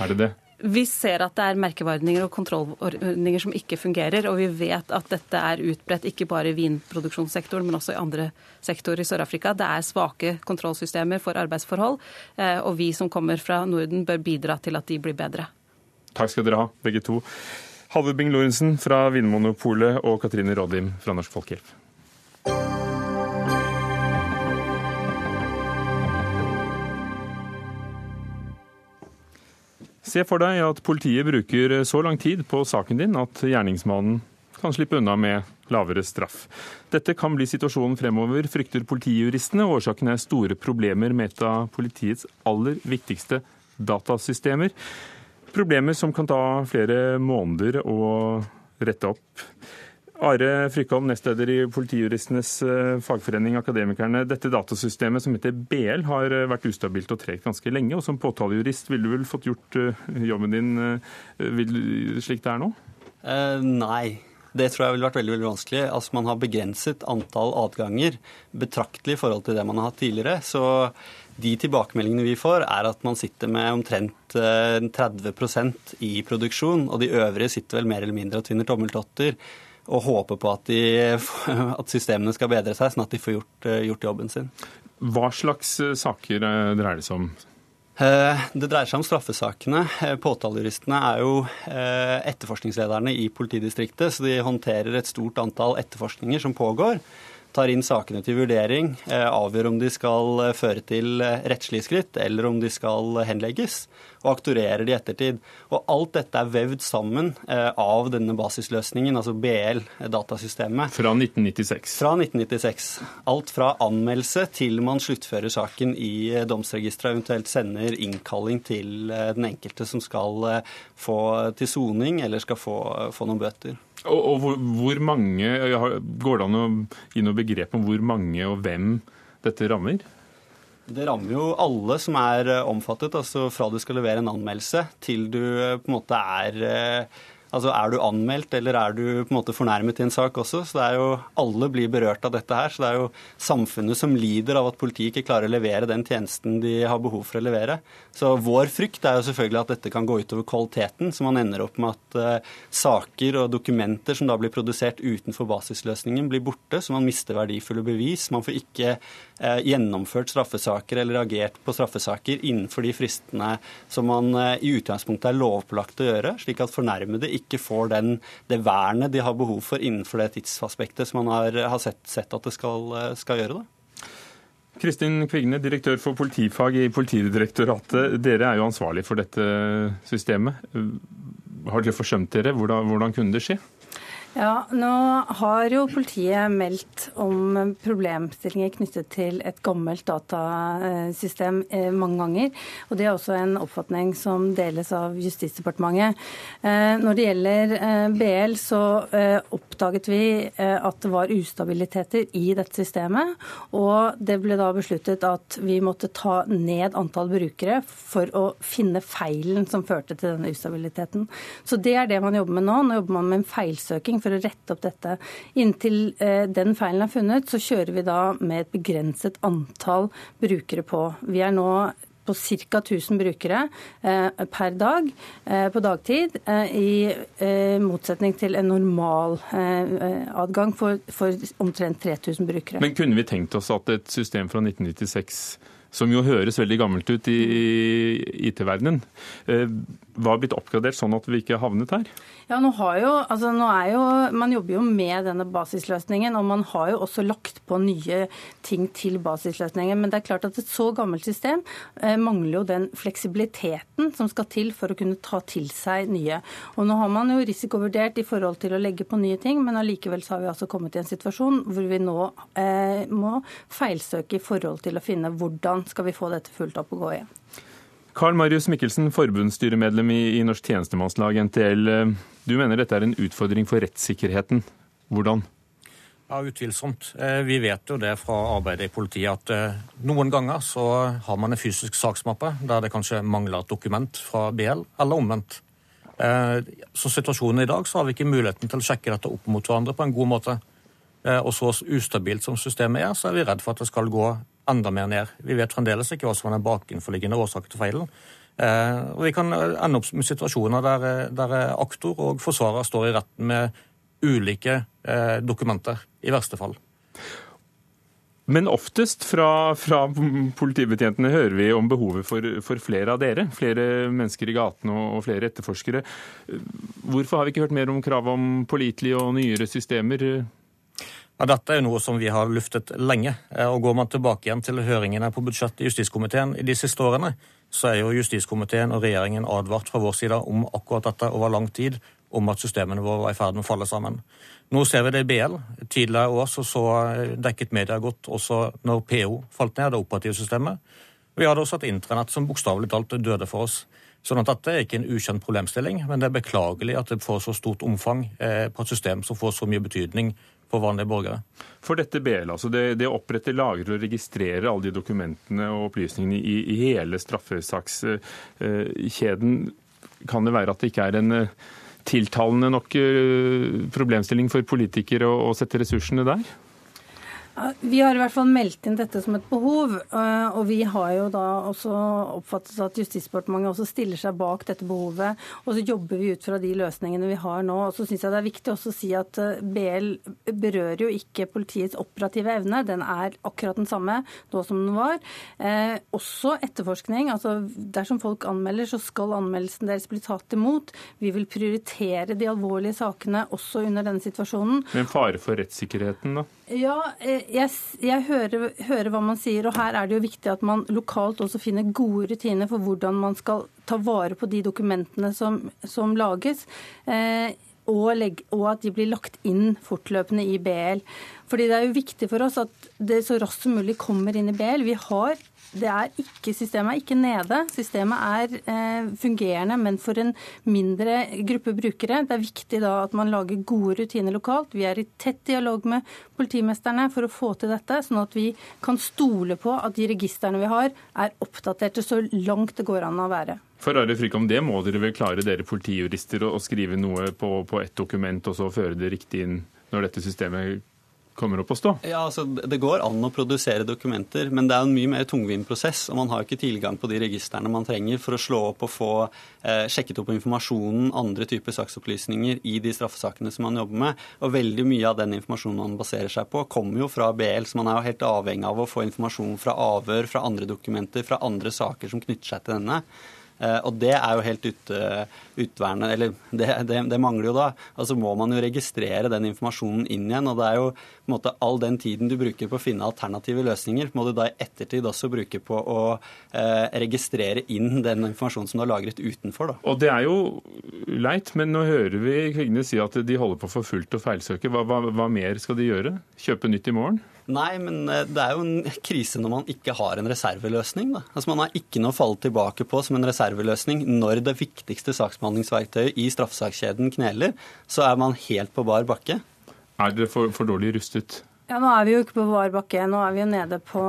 Er det det?
Vi ser at det er merkevareordninger og kontrollordninger som ikke fungerer, og vi vet at dette er utbredt ikke bare i vinproduksjonssektoren, men også i andre sektorer i Sør-Afrika. Det er svake kontrollsystemer for arbeidsforhold, eh, og vi som kommer fra Norden bør bidra til at de blir bedre.
Takk skal dere ha, begge to. Halvor Bing-Lorentzen fra Vinmonopolet og Katrine Rådim fra Norsk Folkehjelp. Se for deg at politiet bruker så lang tid på saken din at gjerningsmannen kan slippe unna med lavere straff. Dette kan bli situasjonen fremover, frykter politijuristene. Årsaken er store problemer med et av politiets aller viktigste datasystemer. Problemer som kan ta flere måneder å rette opp. Are Frykholm, nestleder i Politijuristenes eh, fagforening Akademikerne. Dette datasystemet som heter BL har eh, vært ustabilt og tregt ganske lenge. og Som påtalejurist ville du vel fått gjort eh, jobben din slik det er nå?
Eh, nei. Det tror jeg ville vært veldig veldig vanskelig. Altså Man har begrenset antall adganger betraktelig i forhold til det man har hatt tidligere. Så de tilbakemeldingene vi får, er at man sitter med omtrent 30% i produksjon, og de øvrige sitter vel mer eller mindre og tvinner tommeltotter og håper på at, de, at, systemene skal bedre seg, sånn at de får gjort, eh, gjort jobben sin.
Hva slags eh, saker eh, dreier det seg om?
Det dreier seg om straffesakene. Påtalejuristene er jo etterforskningslederne i politidistriktet, så de håndterer et stort antall etterforskninger som pågår tar inn sakene til vurdering, eh, avgjør om de skal eh, føre til eh, rettslige skritt, eller om de skal henlegges, og aktorerer de i ettertid. Og alt dette er vevd sammen av denne basisløsningen, altså BL, datasystemet.
Fra 1996?
Fra 1996. Alt fra anmeldelse til man sluttfører saken i domsregisteret, eventuelt sender innkalling til den enkelte som skal få til soning eller skal få, få noen bøter.
Og, og hvor, hvor, mange, Går det an å gi noe begrep om hvor mange og hvem dette rammer?
Det rammer jo alle som er eh, omfattet, altså fra du skal levere en anmeldelse til du eh, på en måte er eh, Altså, Er du anmeldt, eller er du på en måte fornærmet i en sak også? Så det er jo, Alle blir berørt av dette her. Så det er jo samfunnet som lider av at politiet ikke klarer å levere den tjenesten de har behov for å levere. Så vår frykt er jo selvfølgelig at dette kan gå utover kvaliteten, så man ender opp med at uh, saker og dokumenter som da blir produsert utenfor basisløsningen, blir borte, så man mister verdifulle bevis. Man får ikke gjennomført straffesaker eller reagert på straffesaker innenfor de fristene som man uh, i utgangspunktet er lovpålagt å gjøre, slik at fornærmede ikke får den, det vernet de har behov for innenfor det tidsaspektet som man har, har sett, sett, at det skal, skal gjøre. Da.
Kristin Kvigne, direktør for politifag i Politidirektoratet. Dere er jo ansvarlig for dette systemet. Har dere forsømt dere? Hvordan, hvordan kunne det skje?
Ja, Nå har jo politiet meldt om problemstillinger knyttet til et gammelt datasystem eh, mange ganger. og Det er også en oppfatning som deles av Justisdepartementet. Eh, når det gjelder eh, BL, så oppdaget vi at det var ustabiliteter i dette systemet. Og det ble da besluttet at vi måtte ta ned antall brukere for å finne feilen som førte til denne ustabiliteten. Så det er det man jobber med nå. Nå jobber man med en feilsøking for å rette opp dette. Inntil eh, den feilen er funnet, så kjører vi da med et begrenset antall brukere på. Vi er nå på ca. 1000 brukere eh, per dag eh, på dagtid, eh, i eh, motsetning til en normal eh, adgang for, for omtrent 3000 brukere.
Men kunne vi tenkt oss at et system fra 1996 som jo høres veldig gammelt ut i IT-verdenen, var blitt oppgradert sånn at vi ikke havnet her?
Ja, nå jo, altså nå er jo, Man jobber jo med denne basisløsningen, og man har jo også lagt på nye ting til basisløsningen. Men det er klart at et så gammelt system eh, mangler jo den fleksibiliteten som skal til for å kunne ta til seg nye. Og Nå har man jo risikovurdert i forhold til å legge på nye ting, men allikevel så har vi altså kommet i en situasjon hvor vi nå eh, må feilsøke i forhold til å finne hvordan skal vi få dette fullt opp og gå igjen.
Karl Marius Mikkelsen, forbundsstyremedlem i, Norsk tjenestemannslag, NTL. Du mener dette er en utfordring for rettssikkerheten. Hvordan?
Ja, Utvilsomt. Eh, vi vet jo det fra arbeidet i politiet at eh, noen ganger så har man en fysisk saksmappe der det kanskje mangler et dokument fra BL, eller omvendt. Eh, så situasjonen i dag så har vi ikke muligheten til å sjekke dette opp mot hverandre på en god måte. Og så ustabilt som systemet er, så er vi redd for at det skal gå enda mer ned. Vi vet fremdeles ikke hva som er den bakenforliggende årsaken til feilen. Og Vi kan ende opp med situasjoner der, der aktor og forsvarer står i retten med ulike dokumenter, i verste fall.
Men oftest fra, fra, politibetjentene hører vi om behovet for, for, flere av dere. Flere mennesker i gatene og, flere etterforskere. Hvorfor har vi ikke hørt mer om krav om pålitelige og nyere systemer?
Ja, dette er jo noe som vi har luftet lenge. og Går man tilbake igjen til høringene på budsjettet i justiskomiteen i de siste årene, så er jo justiskomiteen og regjeringen advart fra vår side om akkurat dette over lang tid, om at systemene våre var i ferd med å falle sammen. Nå ser vi det i BL. Tidligere i år så, så dekket media godt også når PO falt ned, det operative systemet. Vi hadde også et intranett som bokstavelig talt døde for oss. Sånn at Dette er ikke en ukjent problemstilling, men det er beklagelig at det får så stort omfang eh, på et system som får så mye betydning for vanlige borgere.
For dette BL, altså det, det oppretter, lagrer og registrerer alle de dokumentene og opplysningene i, i hele straffesakskjeden, kan det være at det ikke er en eh, tiltalende nok eh, problemstilling for politikere å sette ressursene der?
Vi har i hvert fall meldt inn dette som et behov. Eh, og vi har jo da også oppfattet at Justisdepartementet også stiller seg bak dette behovet. Og så jobber vi ut fra de løsningene vi har nå. Og så syns jeg det er viktig også å si at eh, BL berører jo ikke politiets operative evne. Den er akkurat den samme nå som den var. Eh, også etterforskning. altså Dersom folk anmelder, så skal anmeldelsen deres bli tatt imot. Vi vil prioritere de alvorlige sakene også under denne situasjonen.
Men fare for rettssikkerheten, da?
Ja, eh, jeg, jeg hører, hører, hva man sier. Og her er det jo viktig at man lokalt også finner gode rutiner for hvordan man skal ta vare på de dokumentene som, som lages. Eh, og, legge, og, at de blir lagt inn fortløpende i BL. Fordi det er jo viktig for oss at det så raskt som mulig kommer inn i BL. Vi har det er ikke, systemet er ikke nede. Systemet er eh, fungerende, men for en mindre gruppe brukere. Det er viktig da at man lager gode rutiner lokalt. Vi er i tett dialog med politimesterne for å få til dette, sånn at vi kan stole på at de registrene vi har, er oppdaterte så langt det går an å være.
For Are Frykholm, Det må dere vel klare, dere politijurister, å skrive noe på, på ett dokument og så føre det riktig inn når dette systemet kommer opp å stå?
Ja, altså Det går an å produsere dokumenter, men det er en mye mer tungvint prosess. Og man har ikke tilgang på de registrene man trenger for å slå opp og få eh, sjekket opp informasjonen, andre typer saksopplysninger i de straffesakene som man jobber med. Og veldig mye av den informasjonen man baserer seg på, kommer jo fra BL, så man er jo helt avhengig av å få informasjon fra avhør, fra andre dokumenter, fra andre saker som knytter seg til denne. Eh, og det er jo helt ute, utværende, eller det, det, det, mangler jo da. Altså må man jo registrere den informasjonen inn igjen. Og det er jo måte all den tiden du bruker på å finne alternative løsninger, må du da i ettertid også bruke på å eh, registrere inn den informasjonen som du har lagret utenfor. Da.
Og det er jo leit, men nå hører vi Kvigne si at de holder på for fullt å feilsøke. Hva, hva, hva mer skal de gjøre? Kjøpe nytt i morgen?
Nei, men eh, det er jo en krise når man ikke har en reserveløsning. Da. Altså Man har ikke noe å falle tilbake på som en reserveløsning. Når det viktigste saksbehandlingsverktøyet i straffesakskjeden kneler, så er man helt på bar bakke.
Er dere for, for dårlig rustet?
Ja, Nå er vi jo ikke på bar bakke. Nå er vi jo nede på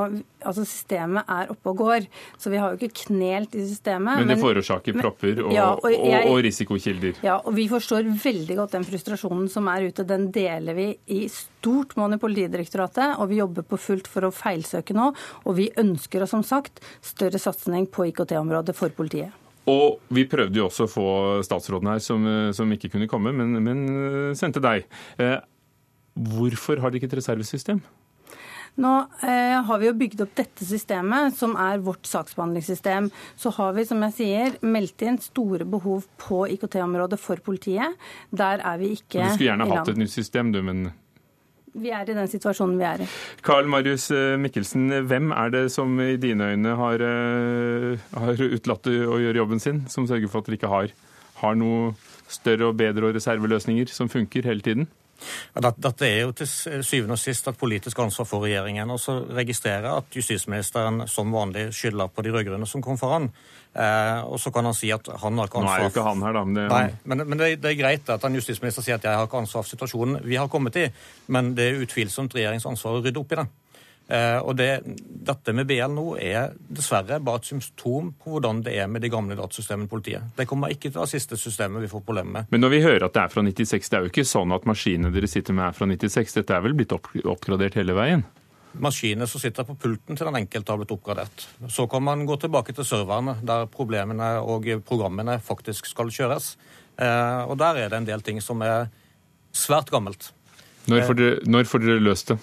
Altså, systemet er oppe og går. Så vi har jo ikke knelt i systemet.
Men det forårsaker propper og, ja, og, jeg, og, risikokilder?
Ja, og vi forstår veldig godt den frustrasjonen som er ute. Den deler vi i stort monn i Politidirektoratet, og vi jobber på fullt for å feilsøke nå. Og vi ønsker som sagt større satsing på IKT-området for politiet.
Og vi prøvde jo også å få statsråden her, som, som ikke kunne komme, men, men sendte deg. Hvorfor har dere ikke et reservesystem?
Nå eh, har vi jo bygd opp dette systemet, som er vårt saksbehandlingssystem. Så har vi, som jeg sier, meldt inn store behov på IKT-området for politiet. Der er vi ikke i
land. Du skulle gjerne hatt et nytt system, du, men
vi er i den situasjonen vi er i.
Karl Marius eh, Mikkelsen, hvem er det som i dine øyne har, eh, har utlatt å gjøre jobben sin, som sørger for at dere ikke har, har noe større og bedre og reserveløsninger som funker hele tiden?
Dette er jo til syvende og sist et politisk ansvar for regjeringen. Og så registrerer jeg at justisministeren som vanlig skylder på de rød-grønne som kom foran. Eh, og så kan han si at han har ikke ansvar
Nå er jo ikke han her, da. Men, det...
Nei, men, men det, det, er greit at en justisminister sier at jeg har ikke ansvar for situasjonen vi har kommet i. Men det er utvilsomt regjeringens ansvar å rydde opp i det. Eh, og det, Dette med BL nå er dessverre bare et symptom på hvordan det er med de gamle datasystemene i politiet. Det kommer ikke til å være siste systemet vi får problemer med.
Men når vi hører at det er fra 96, det er jo ikke sånn at maskinene dere sitter med er fra 96. Dette er vel blitt oppgradert hele veien?
maskinene som sitter på pulten til den enkelte har blitt oppgradert. Så kan man gå tilbake til serverne, der problemene og programmene faktisk skal kjøres. Eh, og der er det en del ting som er svært gammelt.
Når får dere, når får dere løst det?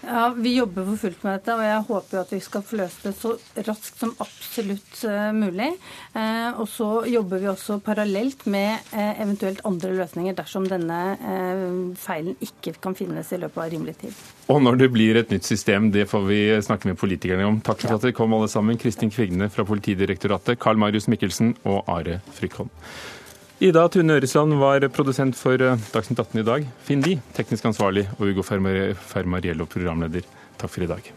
Ja, Vi jobber for fullt med dette, og jeg håper jo at vi skal få løst det så raskt som absolutt uh, mulig. Uh, og så jobber vi også parallelt med uh, eventuelt andre løsninger dersom denne feilen ikke kan finnes i løpet av rimelig tid.
Og når det blir et nytt system, det får vi snakke med politikerne om. Takk for at dere kom alle sammen. Kristin Kvigne fra Politidirektoratet, Carl Marius Mikkelsen og Are Frykholm. Ida Tune Øresland var produsent for eh, Dagsnytt 18 i dag. Finn Lie, teknisk ansvarlig, og Ugo Fermariello, programleder. Takk for i dag.